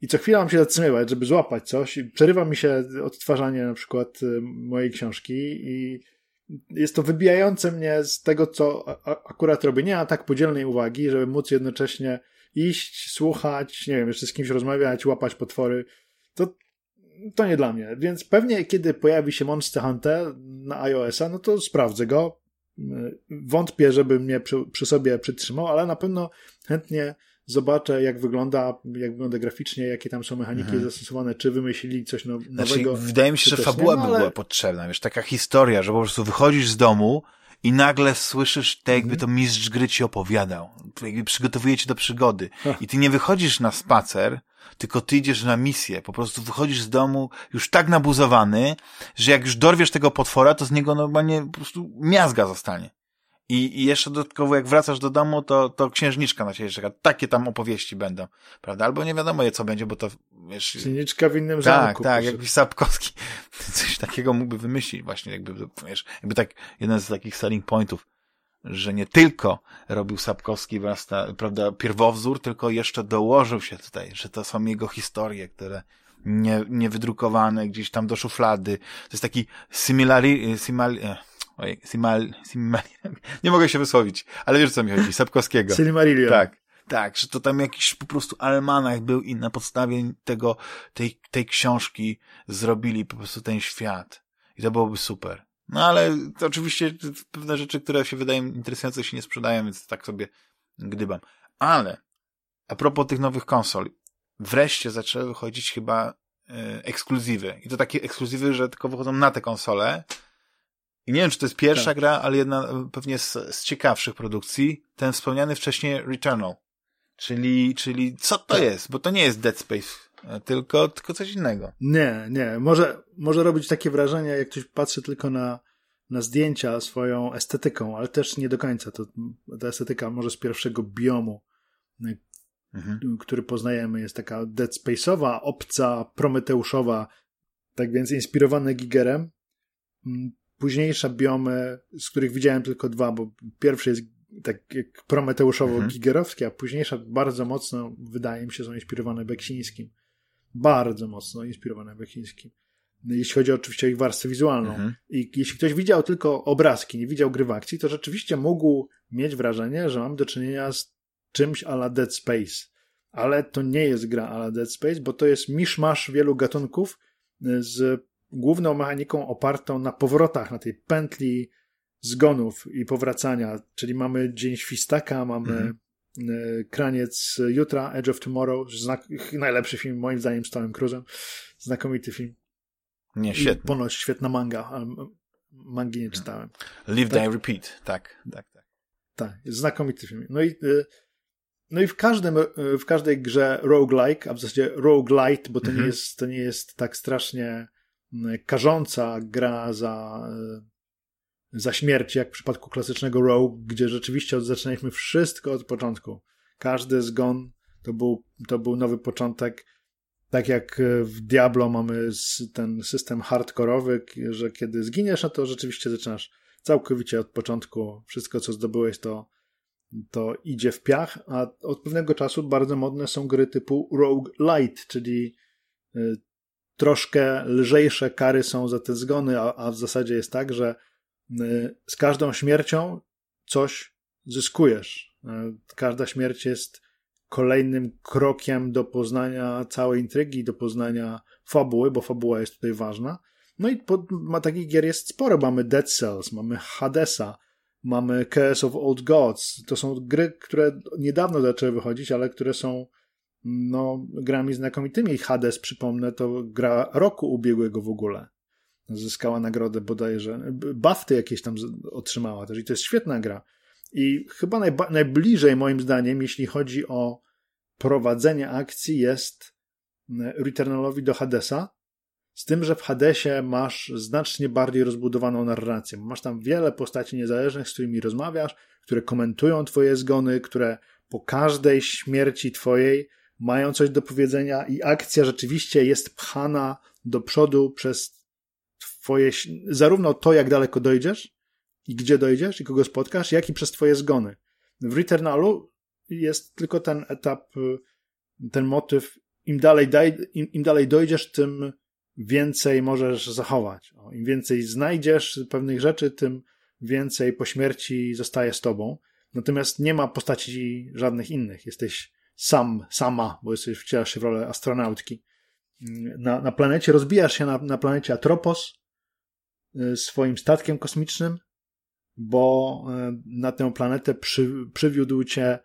S2: i co chwilę mam się zatrzymywać, żeby złapać coś, przerywa mi się odtwarzanie na przykład y, mojej książki i jest to wybijające mnie z tego, co akurat robię. Nie mam tak podzielnej uwagi, żeby móc jednocześnie iść, słuchać, nie wiem, jeszcze z kimś rozmawiać, łapać potwory. To, to nie dla mnie. Więc pewnie, kiedy pojawi się Monster Hunter na iOS-a, no to sprawdzę go. Wątpię, żeby mnie przy, przy sobie przytrzymał, ale na pewno chętnie zobaczę, jak wygląda, jak wygląda graficznie, jakie tam są mechaniki mhm. zastosowane, czy wymyślili coś znaczy, nowego.
S1: Wydaje mi się, że fabuła no, ale... by była potrzebna, wiesz, taka historia, że po prostu wychodzisz z domu i nagle słyszysz tak, jakby mhm. to mistrz gry ci opowiadał. jakby przygotowuje cię do przygody. I ty nie wychodzisz na spacer, tylko ty idziesz na misję. Po prostu wychodzisz z domu już tak nabuzowany, że jak już dorwiesz tego potwora, to z niego normalnie po prostu miazga zostanie. I, I jeszcze dodatkowo, jak wracasz do domu, to, to księżniczka na ciebie czeka. Takie tam opowieści będą, prawda? Albo nie wiadomo je, co będzie, bo to, wiesz...
S2: Księżniczka w innym
S1: tak,
S2: zamku.
S1: Tak, tak, jakbyś Sapkowski coś takiego mógłby wymyślić właśnie, jakby, wiesz, jakby tak, jeden z takich selling pointów, że nie tylko robił Sapkowski wrasta, prawda, pierwowzór, tylko jeszcze dołożył się tutaj, że to są jego historie, które nie, nie wydrukowane gdzieś tam do szuflady. To jest taki similari, simali, ojej, simal, simal, nie mogę się wysłowić, ale wiesz co mi chodzi, Sapkowskiego.
S2: Silmarillion.
S1: Tak, tak, że to tam jakiś po prostu almanach był i na podstawie tego, tej, tej książki zrobili po prostu ten świat. I to byłoby super. No ale to oczywiście pewne rzeczy, które się wydają interesujące, się nie sprzedają, więc tak sobie gdybam. Ale a propos tych nowych konsol, wreszcie zaczęły wychodzić chyba e, ekskluzywy. I to takie ekskluzywy, że tylko wychodzą na te konsole. I nie wiem, czy to jest pierwsza tak. gra, ale jedna pewnie z, z ciekawszych produkcji. Ten wspomniany wcześniej Returnal. Czyli, czyli co to tak. jest? Bo to nie jest Dead Space, e, tylko, tylko coś innego.
S2: Nie, nie. Może, może robić takie wrażenie, jak ktoś patrzy tylko na, na zdjęcia swoją estetyką, ale też nie do końca. To, ta estetyka może z pierwszego biomu, e, mhm. który poznajemy, jest taka Dead Space'owa, obca, prometeuszowa, tak więc inspirowane Gigerem. Późniejsze biomy, z których widziałem tylko dwa, bo pierwszy jest tak jak prometeuszowo-gigerowskie, mhm. a późniejsze bardzo mocno, wydaje mi się, są inspirowane Beksińskim. Bardzo mocno inspirowane Beksińskim. Jeśli chodzi oczywiście o ich warstwę wizualną. Mhm. I jeśli ktoś widział tylko obrazki, nie widział gry w akcji, to rzeczywiście mógł mieć wrażenie, że mam do czynienia z czymś ala Dead Space. Ale to nie jest gra ala Dead Space, bo to jest miszmasz wielu gatunków z główną mechaniką opartą na powrotach, na tej pętli zgonów i powracania, czyli mamy Dzień Świstaka, mamy mhm. E, Kraniec Jutra, Edge of Tomorrow, znak, najlepszy film moim zdaniem z Tomem Cruzem, znakomity film.
S1: Nie, świetny.
S2: I ponoć świetna manga, ale mangi nie czytałem.
S1: Live, tak? Die, Repeat, tak, tak, tak.
S2: Tak, znakomity film. No i, e, no i w, każdym, e, w każdej grze roguelike, a w zasadzie roguelite, bo to, mhm. nie jest, to nie jest tak strasznie karząca gra za za śmierć, jak w przypadku klasycznego Rogue, gdzie rzeczywiście zaczynaliśmy wszystko od początku. Każdy zgon to był, to był nowy początek. Tak jak w Diablo mamy ten system hardkorowy, że kiedy zginiesz, no to rzeczywiście zaczynasz całkowicie od początku. Wszystko, co zdobyłeś, to, to idzie w piach, a od pewnego czasu bardzo modne są gry typu Rogue Light, czyli y, troszkę lżejsze kary są za te zgony, a, a w zasadzie jest tak, że Y, z każdą śmiercią coś zyskujesz. Y, każda śmierć jest kolejnym krokiem do poznania całej intrygi, do poznania fabuły, bo fabuła jest tutaj ważna. No i pod, ma takich gier jest sporo. Mamy Dead Cells, mamy Hadesa, mamy Chaos of Old Gods. To są gry, które niedawno zaczęły wychodzić, ale które są no, grami znakomitymi. Hades, przypomnę, to gra roku ubiegłego w ogóle zyskała nagrodę bodajże, Bafty jakieś tam otrzymała też i to jest świetna gra. I chyba najba- najbliżej moim zdaniem, jeśli chodzi o prowadzenie akcji jest Returnalowi do Hadesa, z tym, że w Hadesie masz znacznie bardziej rozbudowaną narrację. Masz tam wiele postaci niezależnych, z którymi rozmawiasz, które komentują twoje zgony, które po każdej śmierci twojej mają coś do powiedzenia i akcja rzeczywiście jest pchana do przodu przez twoje, zarówno to, jak daleko dojdziesz i gdzie dojdziesz i kogo spotkasz, jak i przez twoje zgony. W Returnalu jest tylko ten etap, y, ten motyw, im dalej, daj, im, im dalej dojdziesz, tym więcej możesz zachować. Im więcej znajdziesz pewnych rzeczy, tym więcej po śmierci zostaje z tobą. Natomiast nie ma postaci żadnych innych. Jesteś sam, sama, bo jesteś, wcielasz się w rolę astronautki. Na, na planecie, rozbijasz się na, na planecie Atropos, Y, swoim statkiem kosmicznym, bo y, na tę planetę przy, przywiódł cię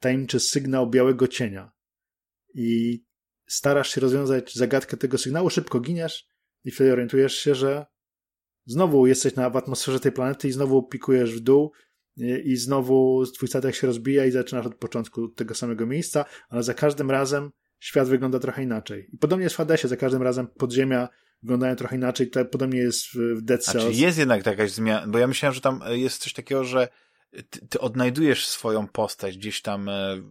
S2: tajemniczy sygnał białego cienia. I starasz się rozwiązać zagadkę tego sygnału, szybko giniesz i wtedy orientujesz się, że znowu jesteś na, w atmosferze tej planety i znowu pikujesz w dół i znowu twój statek się rozbija i zaczynasz od początku tego samego miejsca, ale za każdym razem świat wygląda trochę inaczej. I podobnie jest w Hadesie, za każdym razem podziemia wyglądają trochę inaczej, to podobnie jest w Dead Cells.
S1: Znaczy jest jednak jakaś zmiana, bo ja myślałem, że tam jest coś takiego, że ty, ty odnajdujesz swoją postać gdzieś tam, e,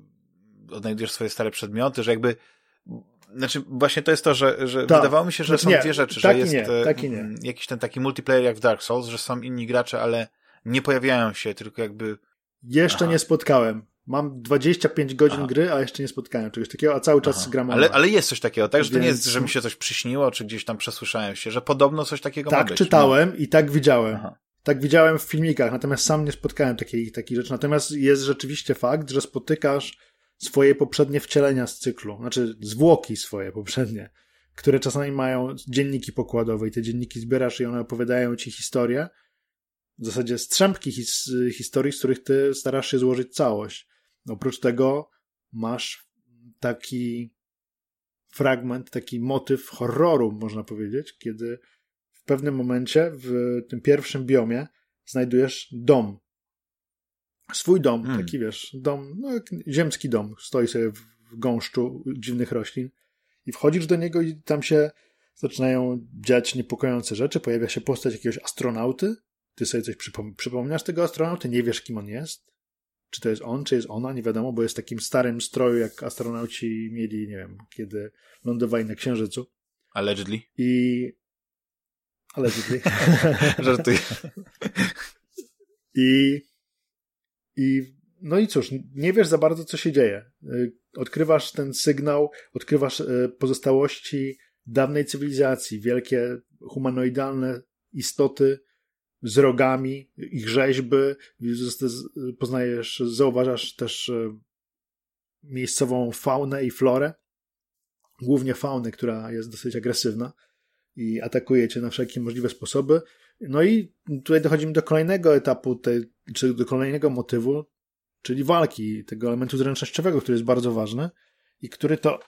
S1: odnajdujesz swoje stare przedmioty, że jakby znaczy, właśnie to jest to, że, że
S2: Ta.
S1: wydawało mi się, że
S2: Znaczy
S1: są
S2: nie,
S1: dwie rzeczy,
S2: tak
S1: że jest
S2: nie,
S1: e,
S2: tak nie.
S1: jakiś ten taki multiplayer jak w Dark Souls, że są inni gracze, ale nie pojawiają się, tylko jakby
S2: Jeszcze
S1: Aha.
S2: nie spotkałem. Mam 25 godzin
S1: Aha.
S2: gry, a jeszcze nie spotkałem czegoś takiego, a cały czas
S1: Aha.
S2: gram
S1: ale, ale jest coś takiego, tak? Że to nie
S2: Więc-
S1: jest, że mi się coś przyśniło, czy gdzieś tam przesłyszałem się, że podobno coś takiego ma
S2: Tak czytałem i tak widziałem.
S1: No. Aha.
S2: Tak widziałem w filmikach, natomiast sam nie spotkałem takiej, takiej rzeczy. Natomiast jest rzeczywiście fakt, że spotykasz swoje poprzednie wcielenia z cyklu, znaczy zwłoki swoje poprzednie, które czasami mają dzienniki pokładowe i te dzienniki zbierasz i one opowiadają ci historię, w zasadzie strzępki his, historii, z których ty starasz się złożyć całość. Oprócz tego masz taki fragment, taki motyw horroru, można powiedzieć, kiedy w pewnym momencie w tym pierwszym biomie znajdujesz dom. Swój dom,
S1: Hmm.
S2: taki wiesz, dom, no ziemski dom, stoi sobie w w gąszczu dziwnych roślin i wchodzisz do niego i tam się zaczynają dziać niepokojące rzeczy, pojawia się postać jakiegoś astronauty, ty sobie coś przypom- przypominasz tego astronauty, nie wiesz kim on jest, czy to jest on, czy jest ona, nie wiadomo, bo jest w takim starym stroju, jak astronauci mieli, nie wiem, kiedy lądowali na Księżycu
S1: Allegedly.
S2: i allegedly.
S1: Żartuję.
S2: I, I no i cóż, nie wiesz za bardzo, co się dzieje. Y, Odkrywasz ten sygnał, odkrywasz y, pozostałości dawnej cywilizacji, wielkie humanoidalne istoty z rogami, ich rzeźby, poznajesz, zauważasz też y, miejscową faunę i florę, głównie faunę, która jest dosyć agresywna i atakuje cię na wszelkie możliwe sposoby. No i tutaj dochodzimy do kolejnego etapu, tej, czy do kolejnego motywu, czyli walki, tego elementu zręcznościowego, który jest bardzo ważny i który to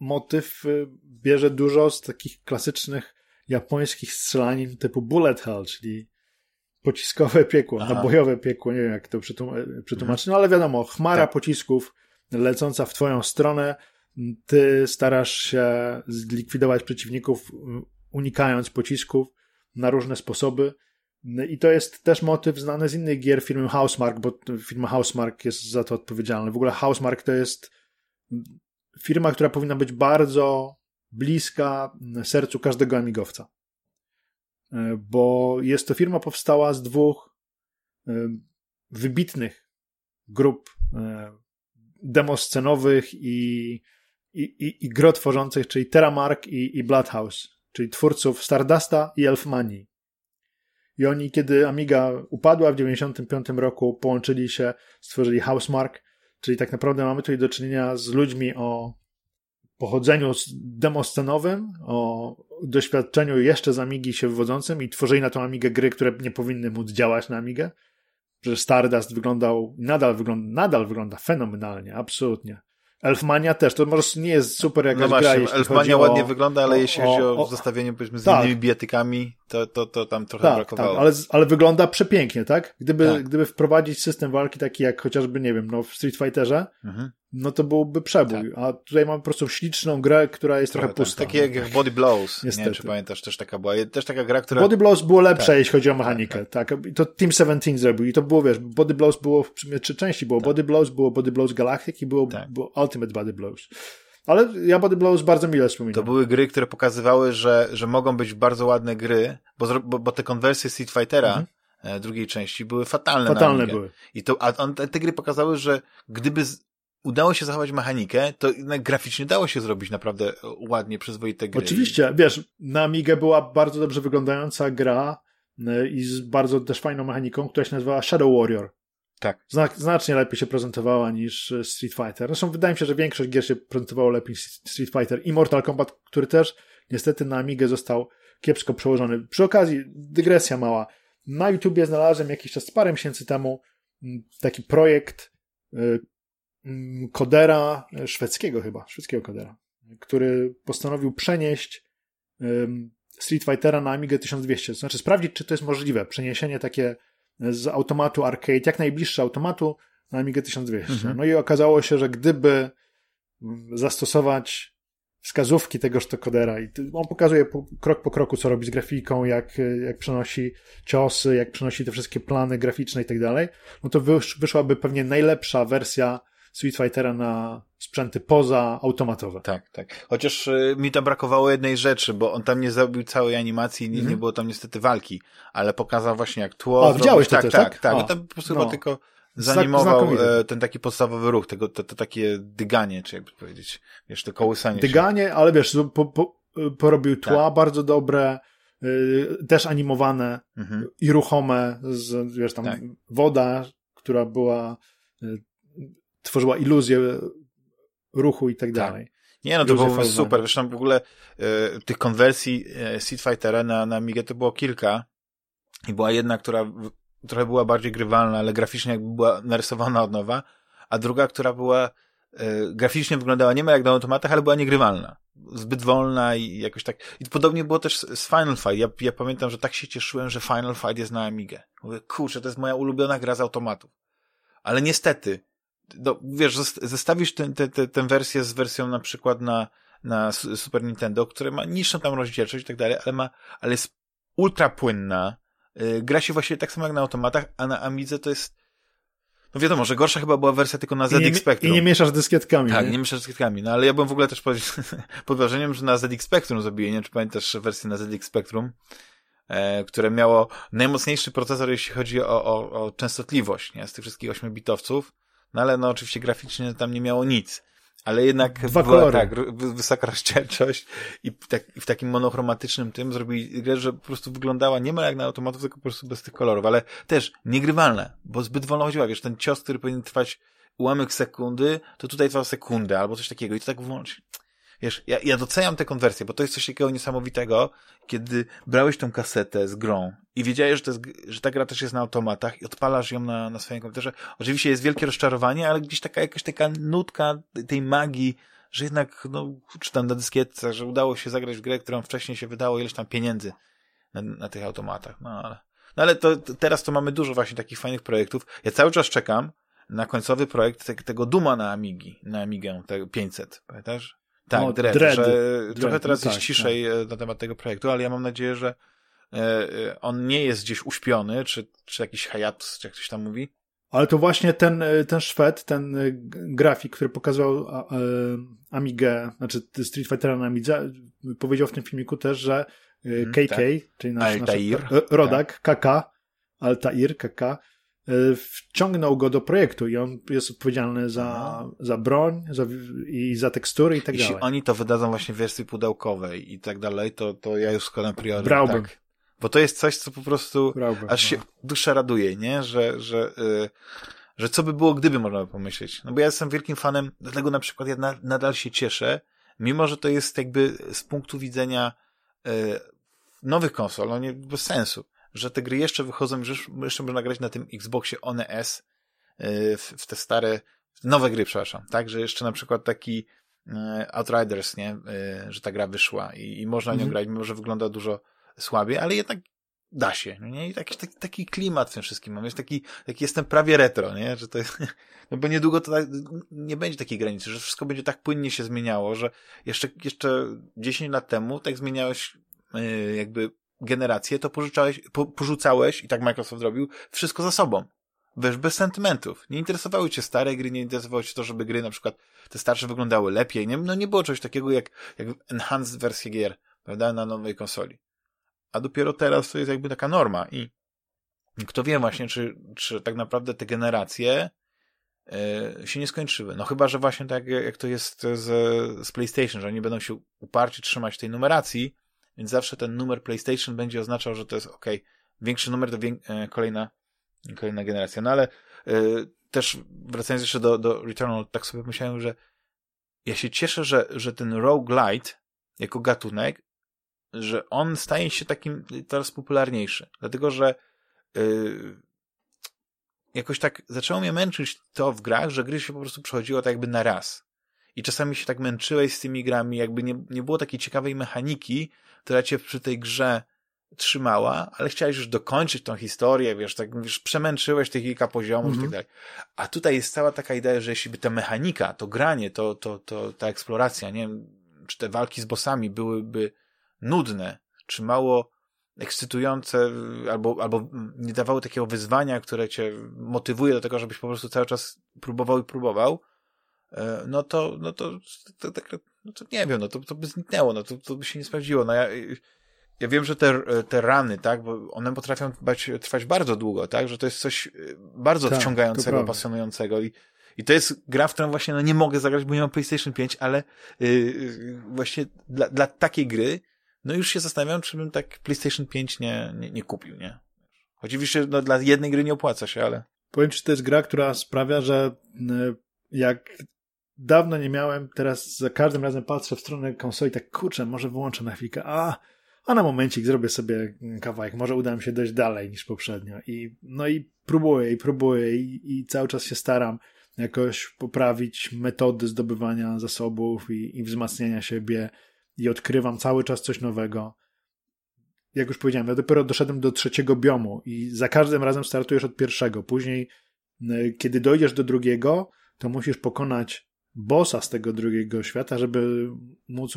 S2: motyw y, bierze dużo z takich klasycznych japońskich strzelanin typu bullet hell, czyli pociskowe piekło,
S1: Aha.
S2: nabojowe piekło, nie wiem jak to przetłum- przetłumaczyć, no ale wiadomo, chmara
S1: Tak.
S2: pocisków lecąca w twoją stronę, ty starasz się zlikwidować przeciwników, unikając pocisków na różne sposoby. I to jest też motyw znany z innych gier firmy Housemark, bo firma Housemark jest za to odpowiedzialna. W ogóle Housemark to jest firma, która powinna być bardzo bliska sercu każdego amigowca. E, Bo jest to firma powstała z dwóch e, wybitnych grup e, demoscenowych i, i, i, i gro tworzących, czyli Terramark i, i Bloodhouse, czyli twórców Stardusta i Elfmanii. I oni, kiedy Amiga upadła w 1995 roku, połączyli się, stworzyli Housemark, czyli tak naprawdę mamy tutaj do czynienia z ludźmi o pochodzeniu demoscenowym, o doświadczeniu jeszcze z Amigi się wywodzącym i tworzyli na tą Amigę gry, które nie powinny móc działać na Amigę. Że Stardust wyglądał, nadal wygląda, nadal wygląda fenomenalnie, absolutnie. Elfmania też, to może nie jest super jakaś
S1: No
S2: gra,
S1: właśnie,
S2: jeśli
S1: Elfmania ładnie wygląda, ale
S2: o-
S1: jeśli chodzi o,
S2: o-
S1: zestawienie powiedzmy z
S2: Tak.
S1: innymi bijatykami, to, to, to tam trochę
S2: tak,
S1: brakowało.
S2: tak, ale, ale wygląda przepięknie, tak? Gdyby,
S1: Tak.
S2: gdyby wprowadzić system walki taki jak chociażby, nie wiem, no w Street Fighterze,
S1: Mhm.
S2: no to byłby przebój. A tutaj mamy po prostu śliczną grę, która jest trochę
S1: Trochę tak.
S2: pusta.
S1: Takie jak w Body Blows. Nie wiem,
S2: Niestety.
S1: czy pamiętasz, też taka była. Też taka gra, która...
S2: Body Blows było lepsze,
S1: Tak.
S2: jeśli chodzi o mechanikę. Tak, I to Team 17 zrobił. I to było, wiesz, Body Blows było w sumie trzy części. Było Body Blows, było Body Blows Galactic i było,
S1: Tak.
S2: było Ultimate Body Blows. Ale ja Body Blows bardzo mile wspominam.
S1: To były gry, które pokazywały, że, że mogą być bardzo ładne gry, bo, bo, bo te konwersje Street Fightera
S2: Mhm.
S1: e, drugiej części były fatalne
S2: Fatalne były.
S1: I to, a on, te, gry pokazały, że gdyby z, udało się zachować mechanikę, to graficznie dało się zrobić naprawdę e, ładnie, przyzwoite gry.
S2: Oczywiście, wiesz, na Amigę była bardzo dobrze wyglądająca gra y, i z bardzo też fajną mechaniką, która się nazywała Shadow Warrior.
S1: Tak.
S2: Znacznie lepiej się prezentowała niż y, Street Fighter. Zresztą wydaje mi się, że większość gier się prezentowało lepiej niż Street Fighter i Mortal Kombat, który też niestety na Amigę został kiepsko przełożony. Przy okazji, dygresja mała. Na YouTubie znalazłem jakiś czas, parę miesięcy temu, m, taki projekt y, m, kodera y, szwedzkiego chyba, szwedzkiego kodera, który postanowił przenieść Street Fightera na Amigę 1200. To znaczy sprawdzić, czy to jest możliwe. Przeniesienie takie z automatu arcade, jak najbliższy automatu na Amiga 1200. Mhm. No i okazało się, że gdyby zastosować wskazówki tegoż to kodera i on pokazuje po, krok po kroku, co robi z grafiką, jak, jak przenosi ciosy, jak przenosi te wszystkie plany graficzne i tak dalej, no to wysz, wyszłaby pewnie najlepsza wersja Street Fightera na sprzęty poza automatowe.
S1: Tak, tak. Chociaż y, mi tam brakowało jednej rzeczy, bo on tam nie zrobił całej animacji, nie, mm -hmm. nie było tam niestety walki, ale pokazał właśnie jak tło.
S2: A, widziałeś to
S1: tak,
S2: też,
S1: tak?
S2: Tak,
S1: tak. A, tam po prostu no. tylko zanimował e, ten taki podstawowy ruch, tego, to, to takie dyganie, czy jakby powiedzieć, wiesz, to kołysanie
S2: Dyganie, się. ale wiesz, po, po, porobił tła tak. bardzo dobre, y, też animowane mhm. i ruchome, z, wiesz, tam tak. woda, która była, tworzyła iluzję ruchu i tak, tak. dalej.
S1: Nie, no to było super. Zresztą w ogóle y, tych konwersji y, Street Fightera na, na Migę to było kilka i była jedna, która trochę była bardziej grywalna, ale graficznie jakby była narysowana od nowa, a druga, która była e, graficznie wyglądała nie ma jak na automatach, ale była niegrywalna. Zbyt wolna i jakoś tak. I podobnie było też z Final Fight. Ja, ja pamiętam, że tak się cieszyłem, że Final Fight jest na Amigę. Mówię, kurczę, to jest moja ulubiona gra z automatów. Ale niestety, no, wiesz, zestawisz tę te, te, tę wersję z wersją na przykład na, na Super Nintendo, która ma niższą tam rozdzielczość i tak dalej, ale ma, ale jest ultra płynna, Y, gra się właściwie tak samo jak na automatach, a na Amidze to jest no wiadomo, że gorsza chyba była wersja tylko na ZX
S2: I
S1: Spectrum.
S2: I nie mieszasz dyskietkami.
S1: Tak,
S2: nie,
S1: nie mieszasz dyskietkami. No ale ja byłem w ogóle też pod, pod wrażeniem, że na ZX Spectrum zrobili, nie wiem, czy pamiętasz wersję na ZX Spectrum, e, które miało najmocniejszy procesor, jeśli chodzi o, o, o częstotliwość, nie, z tych wszystkich 8-bitowców. No ale no oczywiście graficznie tam nie miało nic ale jednak
S2: Dwa była kolory.
S1: tak, wysoka rozdzielczość i, tak, i w takim monochromatycznym tym zrobili grę, że po prostu wyglądała nie ma jak na automatów, tylko po prostu bez tych kolorów, ale też niegrywalne, bo zbyt wolno chodziła, wiesz, ten cios, który powinien trwać ułamek sekundy, to tutaj trwał sekundę albo coś takiego i to tak włączy. Wiesz, ja, ja doceniam tę konwersję, bo to jest coś takiego niesamowitego, kiedy brałeś tą kasetę z grą i wiedziałeś, że, to jest, że ta gra też jest na automatach i odpalasz ją na, na swoim komputerze. Oczywiście jest wielkie rozczarowanie, ale gdzieś taka jakaś taka nutka tej magii, że jednak, no, czy tam na dyskietce, że udało się zagrać w grę, którą wcześniej się wydało ileś tam pieniędzy na, na tych automatach. No ale, no ale to, to, teraz to mamy dużo właśnie takich fajnych projektów. Ja cały czas czekam na końcowy projekt te, tego Duma na Amigi, na Amigę 500, pamiętasz? Tak, no, Dread, Dread, że Dread, trochę teraz no jest tak, ciszej tak. na temat tego projektu, ale ja mam nadzieję, że e, e, on nie jest gdzieś uśpiony, czy, czy jakiś hiatus, czy jak ktoś tam mówi.
S2: Ale to właśnie ten, ten Szwed, ten grafik, który pokazał Amigę, znaczy Street Fightera na Amidze, powiedział w tym filmiku też, że KK, hmm, tak. czyli nasz, nasz rodak, tak. KK, Altair, KK, E, wciągnął go do projektu i on jest odpowiedzialny za, za broń za, i za tekstury i tak
S1: Jeśli
S2: dalej.
S1: Jeśli oni to wydadzą właśnie w wersji pudełkowej i tak dalej, to, to ja już składam priorytet.
S2: Brałbym.
S1: Tak. Bo to jest coś, co po prostu Brałbym, aż się no. dusza raduje, nie? Że, że, yy, że co by było, gdyby można by pomyśleć. No bo ja jestem wielkim fanem, dlatego na przykład ja na, nadal się cieszę, mimo że to jest jakby z punktu widzenia yy, nowych konsol, no nie, bez sensu że te gry jeszcze wychodzą, jeszcze można grać na tym Xboxie One S y, w, w te stare, nowe gry, przepraszam, tak, że jeszcze na przykład taki y, Outriders, nie, y, że ta gra wyszła i, i można mhm. nią grać, mimo że wygląda dużo słabiej, ale jednak da się, nie? I taki, taki, taki klimat w tym wszystkim mam. Jest taki, taki jestem prawie retro, nie? Że to jest, no bo niedługo to tak, nie będzie takiej granicy, że wszystko będzie tak płynnie się zmieniało, że jeszcze, jeszcze 10 lat temu tak zmieniałeś jakby generację, to pożyczałeś, po, porzucałeś, i tak Microsoft robił, wszystko za sobą. Wiesz, bez sentymentów. Nie interesowały cię stare gry, nie interesowało cię to, żeby gry na przykład te starsze wyglądały lepiej. Nie, no nie było czegoś takiego jak, jak enhanced wersje gier, prawda, na nowej konsoli. A dopiero teraz to jest jakby taka norma i kto wie właśnie, czy, czy tak naprawdę te generacje yy, się nie skończyły. No chyba, że właśnie tak jak to jest z, z PlayStation, że oni będą się uparcie trzymać tej numeracji, więc zawsze ten numer PlayStation będzie oznaczał, że to jest ok, większy numer to e, kolejna, kolejna generacja. No ale e, też wracając jeszcze do, do Returnal, tak sobie myślałem, że ja się cieszę, że, że ten roguelite jako gatunek, że on staje się takim coraz popularniejszy. Dlatego, że yy, jakoś tak zaczęło mnie męczyć to w grach, że gry się po prostu przechodziło tak jakby na raz. I czasami się tak męczyłeś z tymi grami, jakby nie, nie było takiej ciekawej mechaniki, która cię przy tej grze trzymała, ale chciałeś już dokończyć tą historię, wiesz, tak już przemęczyłeś te kilka poziomów i tak mhm. dalej. A tutaj jest cała taka idea, że jeśli by ta mechanika, to granie, to, to, to ta eksploracja, nie wiem, czy te walki z bossami byłyby nudne, czy mało ekscytujące, albo, albo nie dawały takiego wyzwania, które cię motywuje do tego, żebyś po prostu cały czas próbował i próbował, no to, no to, to, to, no to nie wiem, no to, to by zniknęło, no to, to by się nie sprawdziło. No ja, ja wiem, że te, te rany, tak, bo one potrafią bać, trwać bardzo długo, tak, że to jest coś e, bardzo tak, wciągającego, pasjonującego i, i to jest gra, w którą właśnie no, nie mogę zagrać, bo nie mam PlayStation 5, ale yy, właśnie dla, dla takiej gry no już się zastanawiam, czy bym tak PlayStation 5 nie, nie, nie kupił, nie? Oczywiście no, dla jednej gry nie opłaca się, ale...
S2: Powiem ci, to jest gra, która sprawia, że y, jak dawno nie miałem, teraz za każdym razem patrzę w stronę konsoli, tak kurczę, może wyłączę na chwilkę, a, a na momencik zrobię sobie kawałek, może uda mi się dojść dalej niż poprzednio. I, no i próbuję, i próbuję, i, i cały czas się staram jakoś poprawić metody zdobywania zasobów i, i wzmacniania siebie, i odkrywam cały czas coś nowego. Jak już powiedziałem, ja dopiero doszedłem do trzeciego biomu i za każdym razem startujesz od pierwszego. Później, kiedy dojdziesz do drugiego, to musisz pokonać bossa z tego drugiego świata, żeby móc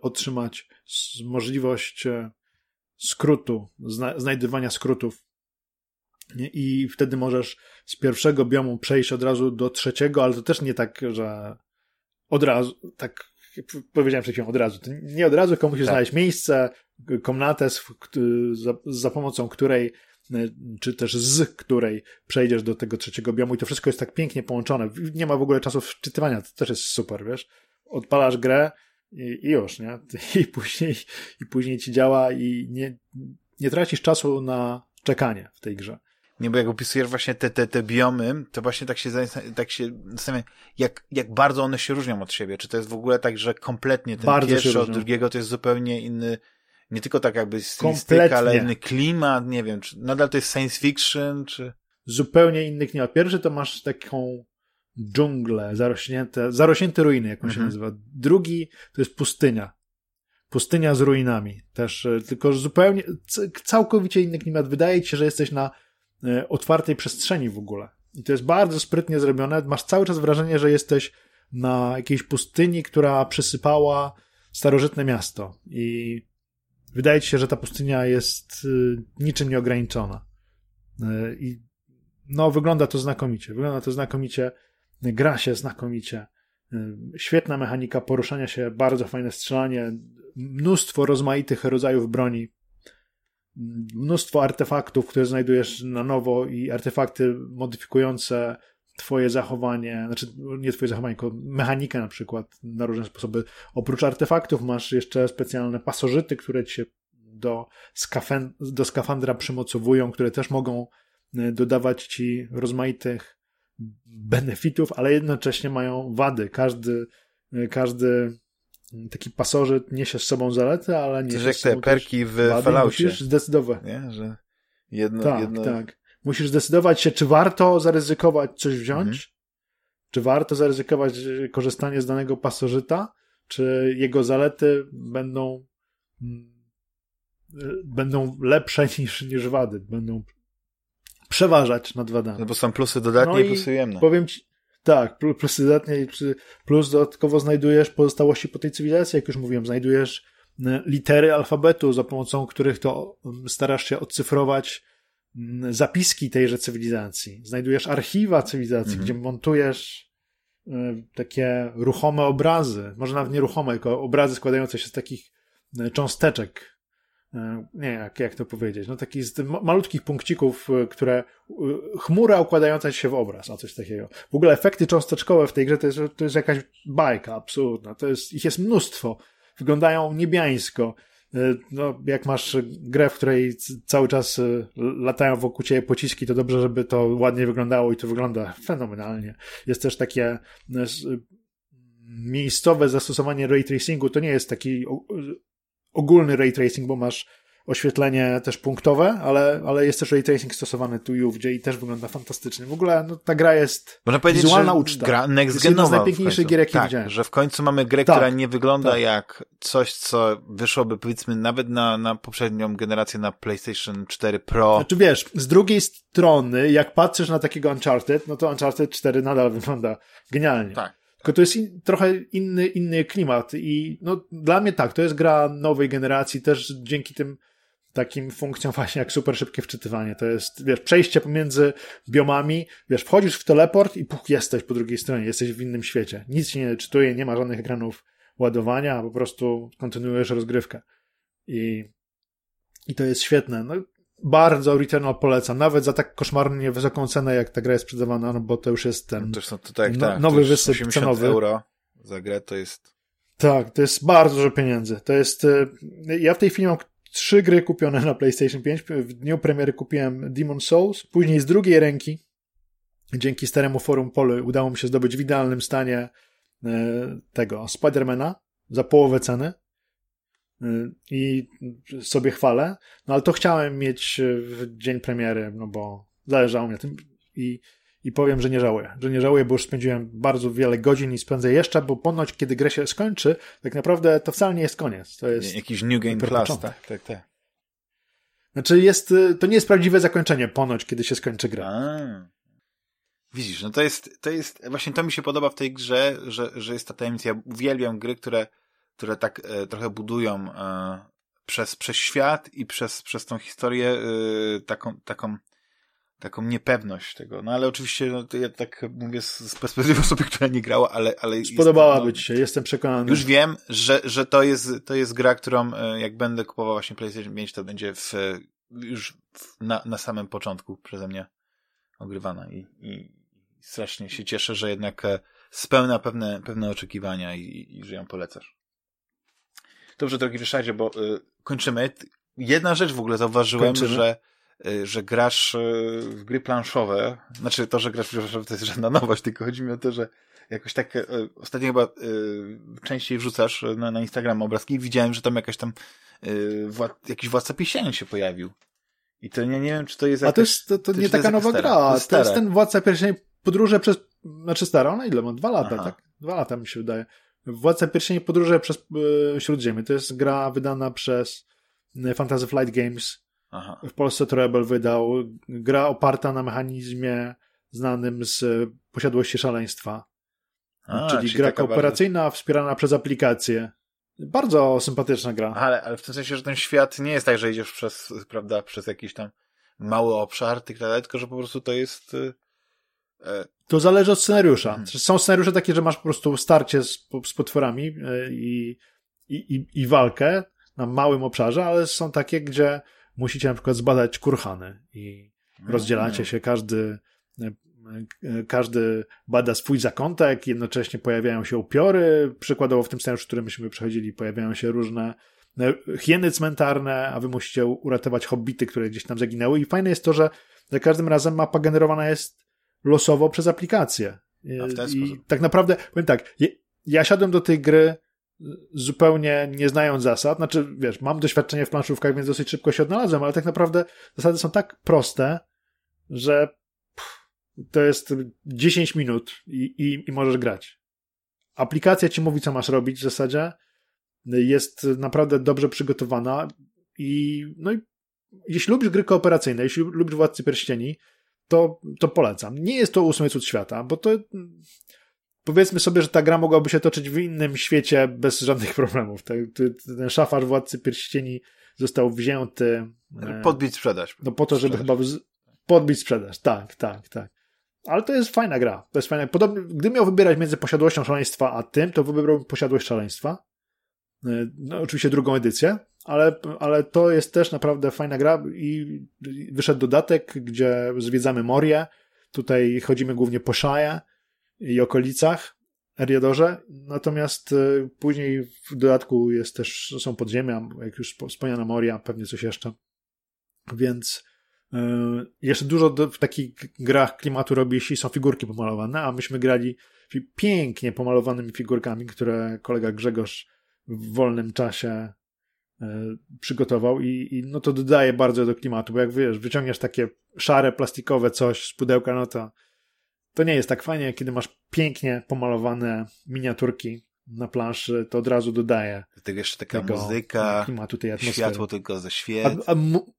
S2: otrzymać możliwość e, skrótu, znajdywania skrótów. I wtedy możesz z pierwszego biomu przejść od razu do trzeciego, ale to też nie tak, że od razu, tak powiedziałem przed chwilą od razu, nie od razu, tylko musisz tak. znaleźć miejsce, komnatę, za, za pomocą której czy też z której przejdziesz do tego trzeciego biomu i to wszystko jest tak pięknie połączone. Nie ma w ogóle czasu wczytywania, to też jest super, wiesz. Odpalasz grę i, i już, nie? I później, I później ci działa i nie, nie tracisz czasu na czekanie w tej grze.
S1: Nie, bo jak opisujesz właśnie te, te, te biomy, to właśnie tak się, tak się zastanawiam, jak, jak bardzo one się różnią od siebie. Czy to jest w ogóle tak, że kompletnie ten bardzo pierwszy od drugiego to jest zupełnie inny, nie tylko tak jakby stylistyka, ale inny klimat, nie wiem, czy nadal to jest science fiction, czy...
S2: Zupełnie inny klimat. Pierwszy to masz taką dżunglę, zarośnięte, zarośnięte ruiny, jak on mhm. się nazywa. Drugi to jest pustynia. Pustynia z ruinami. Też, e, tylko zupełnie, całkowicie inny klimat. Wydaje ci się, że jesteś na E, otwartej przestrzeni w ogóle. I to jest bardzo sprytnie zrobione. Masz cały czas wrażenie, że jesteś na jakiejś pustyni, która przysypała starożytne miasto. I wydaje ci się, że ta pustynia jest y, niczym nieograniczona. E, I no, wygląda to znakomicie. Wygląda to znakomicie. Gra się znakomicie. E, świetna mechanika poruszania się, bardzo fajne strzelanie, mnóstwo rozmaitych rodzajów broni mnóstwo artefaktów, które znajdujesz na nowo i artefakty modyfikujące twoje zachowanie, znaczy nie twoje zachowanie, tylko mechanikę na przykład na różne sposoby. Oprócz artefaktów masz jeszcze specjalne pasożyty, które ci się do, skafen, do skafandra przymocowują, które też mogą e, dodawać ci rozmaitych benefitów, ale jednocześnie mają wady. Każdy, e, każdy taki pasożyt niesie z sobą zalety, ale nie.
S1: To jak te perki w Falloutie.
S2: Musisz zdecydować.
S1: Nie? Że jedno,
S2: tak,
S1: jedno...
S2: tak. Musisz zdecydować się, czy warto zaryzykować coś wziąć, mhm. czy warto zaryzykować korzystanie z danego pasożyta, czy jego zalety będą mm, będą lepsze niż, niż wady, będą przeważać nad wadami.
S1: No bo są plusy dodatnie no i plusy ujemne.
S2: Powiem ci, tak, plus dodatnie, plus dodatkowo znajdujesz pozostałości po tej cywilizacji, jak już mówiłem, znajdujesz e, litery alfabetu, za pomocą których to mm, starasz się odcyfrować mm, zapiski tejże cywilizacji. Znajdujesz archiwa cywilizacji, mhm. gdzie montujesz e, takie ruchome obrazy, może nawet nie ruchome, tylko obrazy składające się z takich e, cząsteczek E, nie jak, jak to powiedzieć, no takich z malutkich punkcików, które chmura układająca się w obraz, a coś takiego. W ogóle efekty cząsteczkowe w tej grze to jest, to jest jakaś bajka absurdna, to jest, ich jest mnóstwo, wyglądają niebiańsko. No, jak masz grę, w której cały czas latają wokół ciebie pociski, to dobrze, żeby to ładnie wyglądało i to wygląda fenomenalnie. Jest też takie miejscowe zastosowanie ray tracingu, to nie jest taki ogólny ray tracing, bo masz oświetlenie też punktowe, ale, ale jest też ray tracing stosowany tu i ówdzie i też wygląda fantastycznie. W ogóle no, ta gra jest
S1: Można powiedzieć,
S2: wizualna
S1: że
S2: uczta.
S1: gra next
S2: jest jedna z najpiękniejszych gier, jakie
S1: tak,
S2: widziałem.
S1: że w końcu mamy grę,
S2: Tak,
S1: która nie wygląda
S2: tak.
S1: jak coś, co wyszłoby powiedzmy nawet na, na poprzednią generację na PlayStation 4 Pro.
S2: Znaczy wiesz, z drugiej strony, jak patrzysz na takiego Uncharted, no to Uncharted 4 nadal wygląda genialnie.
S1: Tak.
S2: Tylko to jest in, trochę inny, inny klimat i no, dla mnie tak, to jest gra nowej generacji, też dzięki tym takim funkcjom właśnie jak super szybkie wczytywanie. To jest, wiesz, przejście pomiędzy biomami, wiesz, wchodzisz w teleport i puch, jesteś po drugiej stronie, jesteś w innym świecie. Nic się nie czytuje, nie ma żadnych ekranów ładowania, po prostu kontynuujesz rozgrywkę. I, i to jest świetne. No, bardzo Returnal polecam, nawet za tak koszmarnie wysoką cenę, jak ta gra jest sprzedawana, no bo to już jest ten...
S1: To są to tak,
S2: No-
S1: tak.
S2: nowy
S1: to już
S2: wysyp
S1: 80
S2: cenowy.
S1: euro za grę to jest...
S2: Tak, to jest bardzo dużo pieniędzy. To jest. e, Ja w tej chwili mam trzy gry kupione na PlayStation 5. W dniu premiery kupiłem Demon Souls, później z drugiej ręki, dzięki staremu forum Polu, udało mi się zdobyć w idealnym stanie e, tego Spidermana za połowę ceny. E, I sobie chwalę. No ale to chciałem mieć w dzień premiery, no bo zależało mi na tym. I i powiem, że nie żałuję. Że nie żałuję, bo już spędziłem bardzo wiele godzin i spędzę jeszcze, bo ponoć, kiedy gra się skończy, tak naprawdę to wcale nie jest koniec. To jest.
S1: Jakiś New Game Plus, tak, tak, tak.
S2: Znaczy, jest, y, to nie jest prawdziwe zakończenie, ponoć, kiedy się skończy gra.
S1: A. Widzisz, no to jest, to jest, właśnie to mi się podoba w tej grze, że, że jest ta tajemnica. Ja uwielbiam gry, które, które tak e, trochę budują e, przez, przez świat i przez, przez tą historię e, taką, taką, taką niepewność tego. No ale oczywiście, no, to ja tak mówię z, z perspektywy osoby, która nie grała, ale, ale
S2: Spodobałaby ci się, jestem przekonany.
S1: Już wiem, że, że to jest, to jest gra, którą e, jak będę kupował właśnie PlayStation 5, to będzie w, już w, na, na samym początku przeze mnie ogrywana i, i strasznie się cieszę, że jednak e, spełnia pewne, pewne oczekiwania i, i, że ją polecasz. Dobrze, drogi Ryszardzie, bo y, kończymy. Jedna rzecz w ogóle zauważyłem,
S2: Kończymy.
S1: że że grasz y, w gry planszowe, znaczy to, że grasz w gry planszowe to jest żadna nowość, tylko chodzi mi o to, że jakoś tak y, ostatnio chyba y, częściej wrzucasz na, na Instagram obrazki i widziałem, że tam jakaś tam y, jakiś władca pieśni się pojawił. I to nie, nie wiem, czy to jest
S2: A
S1: jakaś...
S2: to jest, to, to nie taka nowa
S1: stara?
S2: gra.
S1: To jest
S2: To jest ten Władca Pierścieni podróże przez, znaczy stara, ona ile ma? Dwa lata,
S1: Aha.
S2: tak? Dwa lata mi się wydaje. Władca Pierścieni podróże przez e, Śródziemie. To jest gra wydana przez Fantasy Flight Games.
S1: Aha.
S2: W Polsce to Rebel wydał. Gra oparta na mechanizmie znanym z posiadłości szaleństwa.
S1: A,
S2: czyli gra
S1: taka
S2: kooperacyjna, wspierana przez aplikację. Bardzo sympatyczna gra.
S1: Bardzo... Ale, ale w tym sensie, że ten świat nie jest tak, że idziesz przez, prawda, przez jakiś tam mały obszar, tylko że po prostu to jest... y, e,
S2: To zależy od scenariusza.
S1: Mhm.
S2: Są scenariusze takie, że masz po prostu starcie z, z potworami e, i, i, i, i walkę na małym obszarze, ale są takie, gdzie musicie na przykład zbadać kurhany i rozdzielacie
S1: no.
S2: się, każdy, e, e, każdy bada swój zakątek, jednocześnie pojawiają się upiory, przykładowo w tym scenariuszu, który myśmy przechodzili, pojawiają się różne e, hieny cmentarne, a wy musicie uratować hobbity, które gdzieś tam zaginęły i fajne jest to, że za każdym razem mapa generowana jest losowo przez aplikację.
S1: Ten
S2: I tak naprawdę, powiem tak, ja, ja siadłem do tej gry zupełnie nie znając zasad, znaczy, wiesz, mam doświadczenie w planszówkach, więc dosyć szybko się odnalazłem, ale tak naprawdę zasady są tak proste, że pff, to jest 10 minut i, i, i możesz grać. Aplikacja ci mówi, co masz robić w zasadzie, jest naprawdę dobrze przygotowana i no i jeśli lubisz gry kooperacyjne, jeśli lubisz Władcy Pierścieni, to, to polecam. Nie jest to ósmy cud świata, bo to powiedzmy sobie, że ta gra mogłaby się toczyć w innym świecie bez żadnych problemów. Ten, szafarz Władcy Pierścieni został wzięty e,
S1: Podbić, sprzedać.
S2: no po to, żeby
S1: Sprzedaż.
S2: chyba podbić sprzedaż. Tak, tak, tak. Ale to jest fajna gra. To jest fajna. Podobnie, gdybym miał wybierać między posiadłością szaleństwa a tym, to wybrałbym posiadłość szaleństwa. E, No, oczywiście drugą edycję, ale, ale to jest też naprawdę fajna gra i wyszedł dodatek, gdzie zwiedzamy Morię. Tutaj chodzimy głównie po Shire i okolicach, Eriadorze. Natomiast e, później w dodatku jest też, są podziemia, jak już wspomniana Moria, pewnie coś jeszcze. Więc e, jeszcze dużo w takich grach klimatu robi, jeśli są figurki pomalowane, a myśmy grali pięknie pomalowanymi figurkami, które kolega Grzegorz w wolnym czasie przygotował i, i, no to dodaje bardzo do klimatu, bo jak wiesz, wyciągniesz takie szare, plastikowe coś z pudełka, no to to nie jest tak fajnie, kiedy masz pięknie pomalowane miniaturki na planszy, to od razu dodaje.
S1: Do tego jeszcze taka tego muzyka, klimatu, tej atmosfery. światło tylko ze świec. A, a mu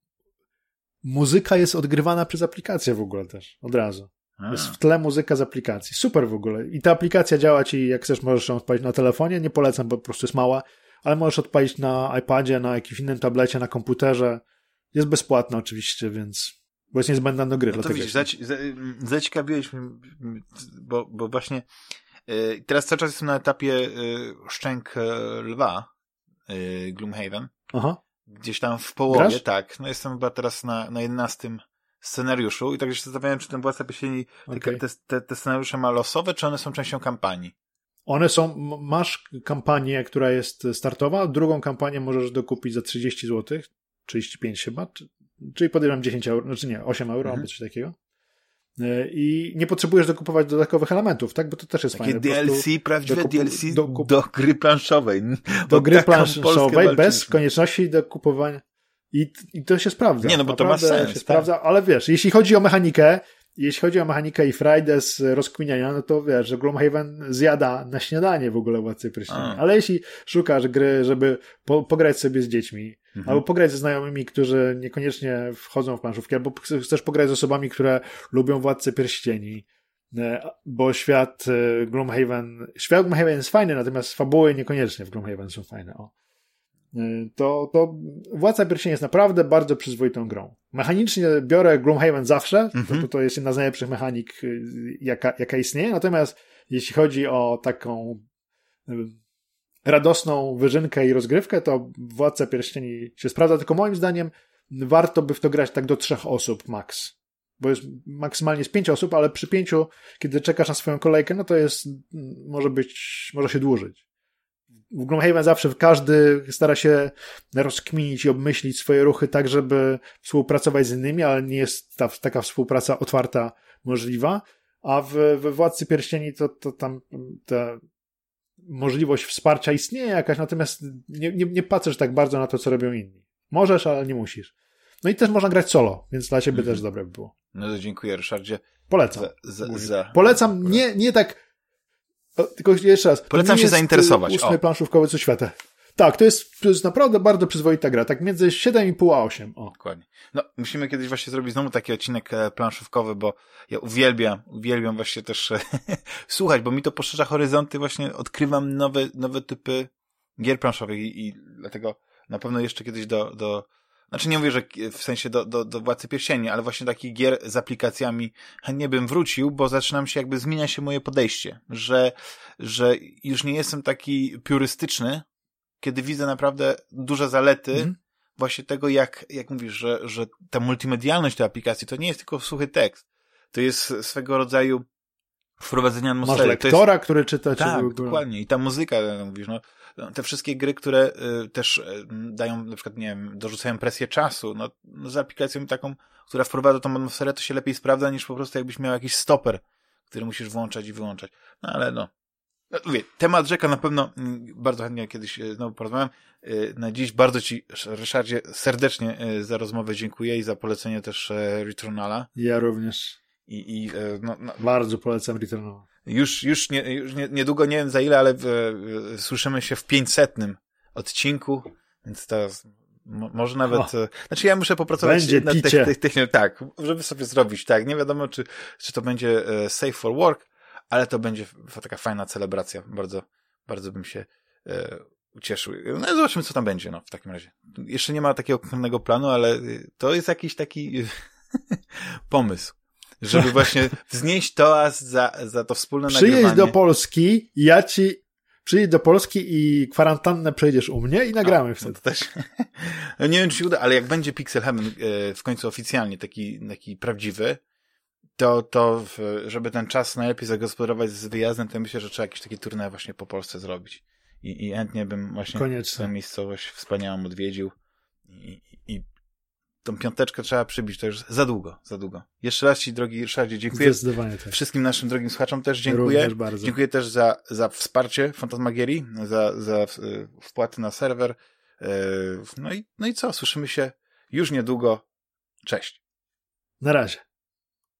S2: muzyka jest odgrywana przez aplikację w ogóle też, od razu. A. Jest w tle muzyka z aplikacji. Super w ogóle. I ta aplikacja działa ci, jak chcesz, możesz ją odpalić na telefonie. Nie polecam, bo po prostu jest mała, ale możesz odpalić na iPadzie, na jakimś innym tablecie, na komputerze. Jest bezpłatna oczywiście, więc bo jest niezbędna do gry.
S1: No to widzisz, zaci zaciekawiłeś mnie, bo, bo właśnie yy, teraz cały czas jestem na etapie yy, Szczęk e, Lwa, yy, Gloomhaven. Aha. Gdzieś tam w połowie, Grasz? tak. No jestem chyba teraz na, na 11 scenariuszu i tak się zastanawiałem, czy ten Władca Pieśni, okay. te, te, te scenariusze ma losowe, czy one są częścią kampanii?
S2: One są, masz kampanię, która jest startowa, drugą kampanię możesz dokupić za 30 zł, 35 chyba, czyli podejrzewam 10 euro, znaczy nie, 8 euro mhm. albo coś takiego. E, I nie potrzebujesz dokupować dodatkowych elementów, tak? Bo to też jest
S1: Takie
S2: fajne.
S1: DLC, prawdziwe dokup DLC dokup do gry planszowej.
S2: Do gry planszowej bez konieczności dokupowania. I, I to się sprawdza.
S1: Nie, no bo Naprawdę to ma sens. Się tak?
S2: sprawdza, ale wiesz, jeśli chodzi o mechanikę, jeśli chodzi o mechanikę i Fridays rozkminiania, no to wiesz, że Gloomhaven zjada na śniadanie w ogóle Władcy Pierścieni. Ale jeśli szukasz gry, żeby po, pograć sobie z dziećmi, mhm. albo pograć ze znajomymi, którzy niekoniecznie wchodzą w planszówki, albo chcesz pograć z osobami, które lubią Władcę Pierścieni, e, bo świat e, Gloomhaven, świat Gloomhaven jest fajny, natomiast fabuły niekoniecznie w Gloomhaven są fajne. O. Y, to, to Władca Pierścieni jest naprawdę bardzo przyzwoitą grą. Mechanicznie biorę Gloomhaven zawsze, mm -hmm. to, to jest jedna z najlepszych mechanik, y, jaka, jaka istnieje, natomiast jeśli chodzi o taką y, radosną wyżynkę i rozgrywkę, to Władca Pierścieni się sprawdza, tylko moim zdaniem warto by w to grać tak do trzech osób max. Bo jest maksymalnie z pięć osób, ale przy pięciu, kiedy czekasz na swoją kolejkę, no to jest, może być, może się dłużyć w Gloomhaven zawsze każdy stara się rozkminić i obmyślić swoje ruchy tak, żeby współpracować z innymi, ale nie jest ta, taka współpraca otwarta możliwa. A w, we Władcy Pierścieni to, to tam ta możliwość wsparcia istnieje jakaś, natomiast nie, nie, nie patrzysz tak bardzo na to, co robią inni. Możesz, ale nie musisz. No i też można grać solo, więc dla ciebie mhm. też dobre by było.
S1: No to dziękuję, Ryszardzie.
S2: Polecam.
S1: Za, za, za...
S2: Polecam nie, nie tak tylko jeszcze raz.
S1: Polecam się zainteresować.
S2: Ósmy planszówkowy co świata. Tak, to jest, to jest naprawdę bardzo przyzwoita gra. Tak między 7,5 a 8. O.
S1: Dokładnie. No, musimy kiedyś właśnie zrobić znowu taki odcinek e, planszówkowy, bo ja uwielbiam, uwielbiam właśnie też e, słuchać, bo mi to poszerza horyzonty, właśnie odkrywam nowe, nowe typy gier planszowych i, i dlatego na pewno jeszcze kiedyś do, do znaczy nie mówię, że w sensie do, do, do Władcy Pierścieni, ale właśnie takich gier z aplikacjami chętnie bym wrócił, bo zaczynam się jakby, zmienia się moje podejście, że, że już nie jestem taki piurystyczny, kiedy widzę naprawdę duże zalety mm. właśnie tego, jak, jak mówisz, że, że ta multimedialność tej aplikacji to nie jest tylko suchy tekst. To jest swego rodzaju wprowadzenie atmosfery.
S2: Masz lektora, jest... który czyta.
S1: Tak, dokładnie. I ta muzyka, mówisz, no, te wszystkie gry, które y, też y, dają, na przykład, nie wiem, dorzucają presję czasu, no, no z aplikacją taką, która wprowadza tą atmosferę, to się lepiej sprawdza niż po prostu jakbyś miał jakiś stoper, który musisz włączać i wyłączać. No ale no. no mówię, temat rzeka na pewno mm, bardzo chętnie kiedyś y, znowu porozmawiam. Na dziś bardzo Ci, Ryszardzie, serdecznie za rozmowę dziękuję i za polecenie też Returnala.
S2: Ja również.
S1: I, i no, no.
S2: Bardzo polecam Returnala.
S1: Już, już, nie, już nie, niedługo, nie wiem za ile, ale w, w, słyszymy się w 500 odcinku, więc to może nawet, o, znaczy ja muszę popracować
S2: będzie nad tych,
S1: tych, tych, tak, żeby sobie zrobić, tak, nie wiadomo czy, czy to będzie e, safe for work, ale to będzie taka fajna celebracja, bardzo, bardzo bym się e, ucieszył. No zobaczymy, co tam będzie, no, w takim razie. Jeszcze nie ma takiego konkretnego planu, ale to jest jakiś taki pomysł żeby właśnie wznieść toast za, za to wspólne
S2: Przyjedź
S1: nagrywanie.
S2: do Polski, ja ci przyjedź do Polski i kwarantannę przejdziesz u mnie i nagramy
S1: A,
S2: wtedy.
S1: To też. No nie wiem, czy się uda, ale jak będzie Pixel Heaven e, w końcu oficjalnie taki, taki prawdziwy, to, to żeby ten czas najlepiej zagospodarować z wyjazdem, to myślę, że trzeba jakiś taki turniej właśnie po Polsce zrobić. I, i chętnie bym właśnie
S2: Koniecznie.
S1: tę miejscowość wspaniałą odwiedził i tą piąteczkę trzeba przybić, to już za długo, za długo. Jeszcze raz Ci, drogi Ryszardzie, dziękuję.
S2: Zdecydowanie tak.
S1: Wszystkim naszym drogim słuchaczom też dziękuję.
S2: Również bardzo.
S1: Dziękuję też za, za wsparcie Fantasmagierii, za, za wpłaty na serwer. No i, no i co? Słyszymy się już niedługo. Cześć.
S2: Na razie.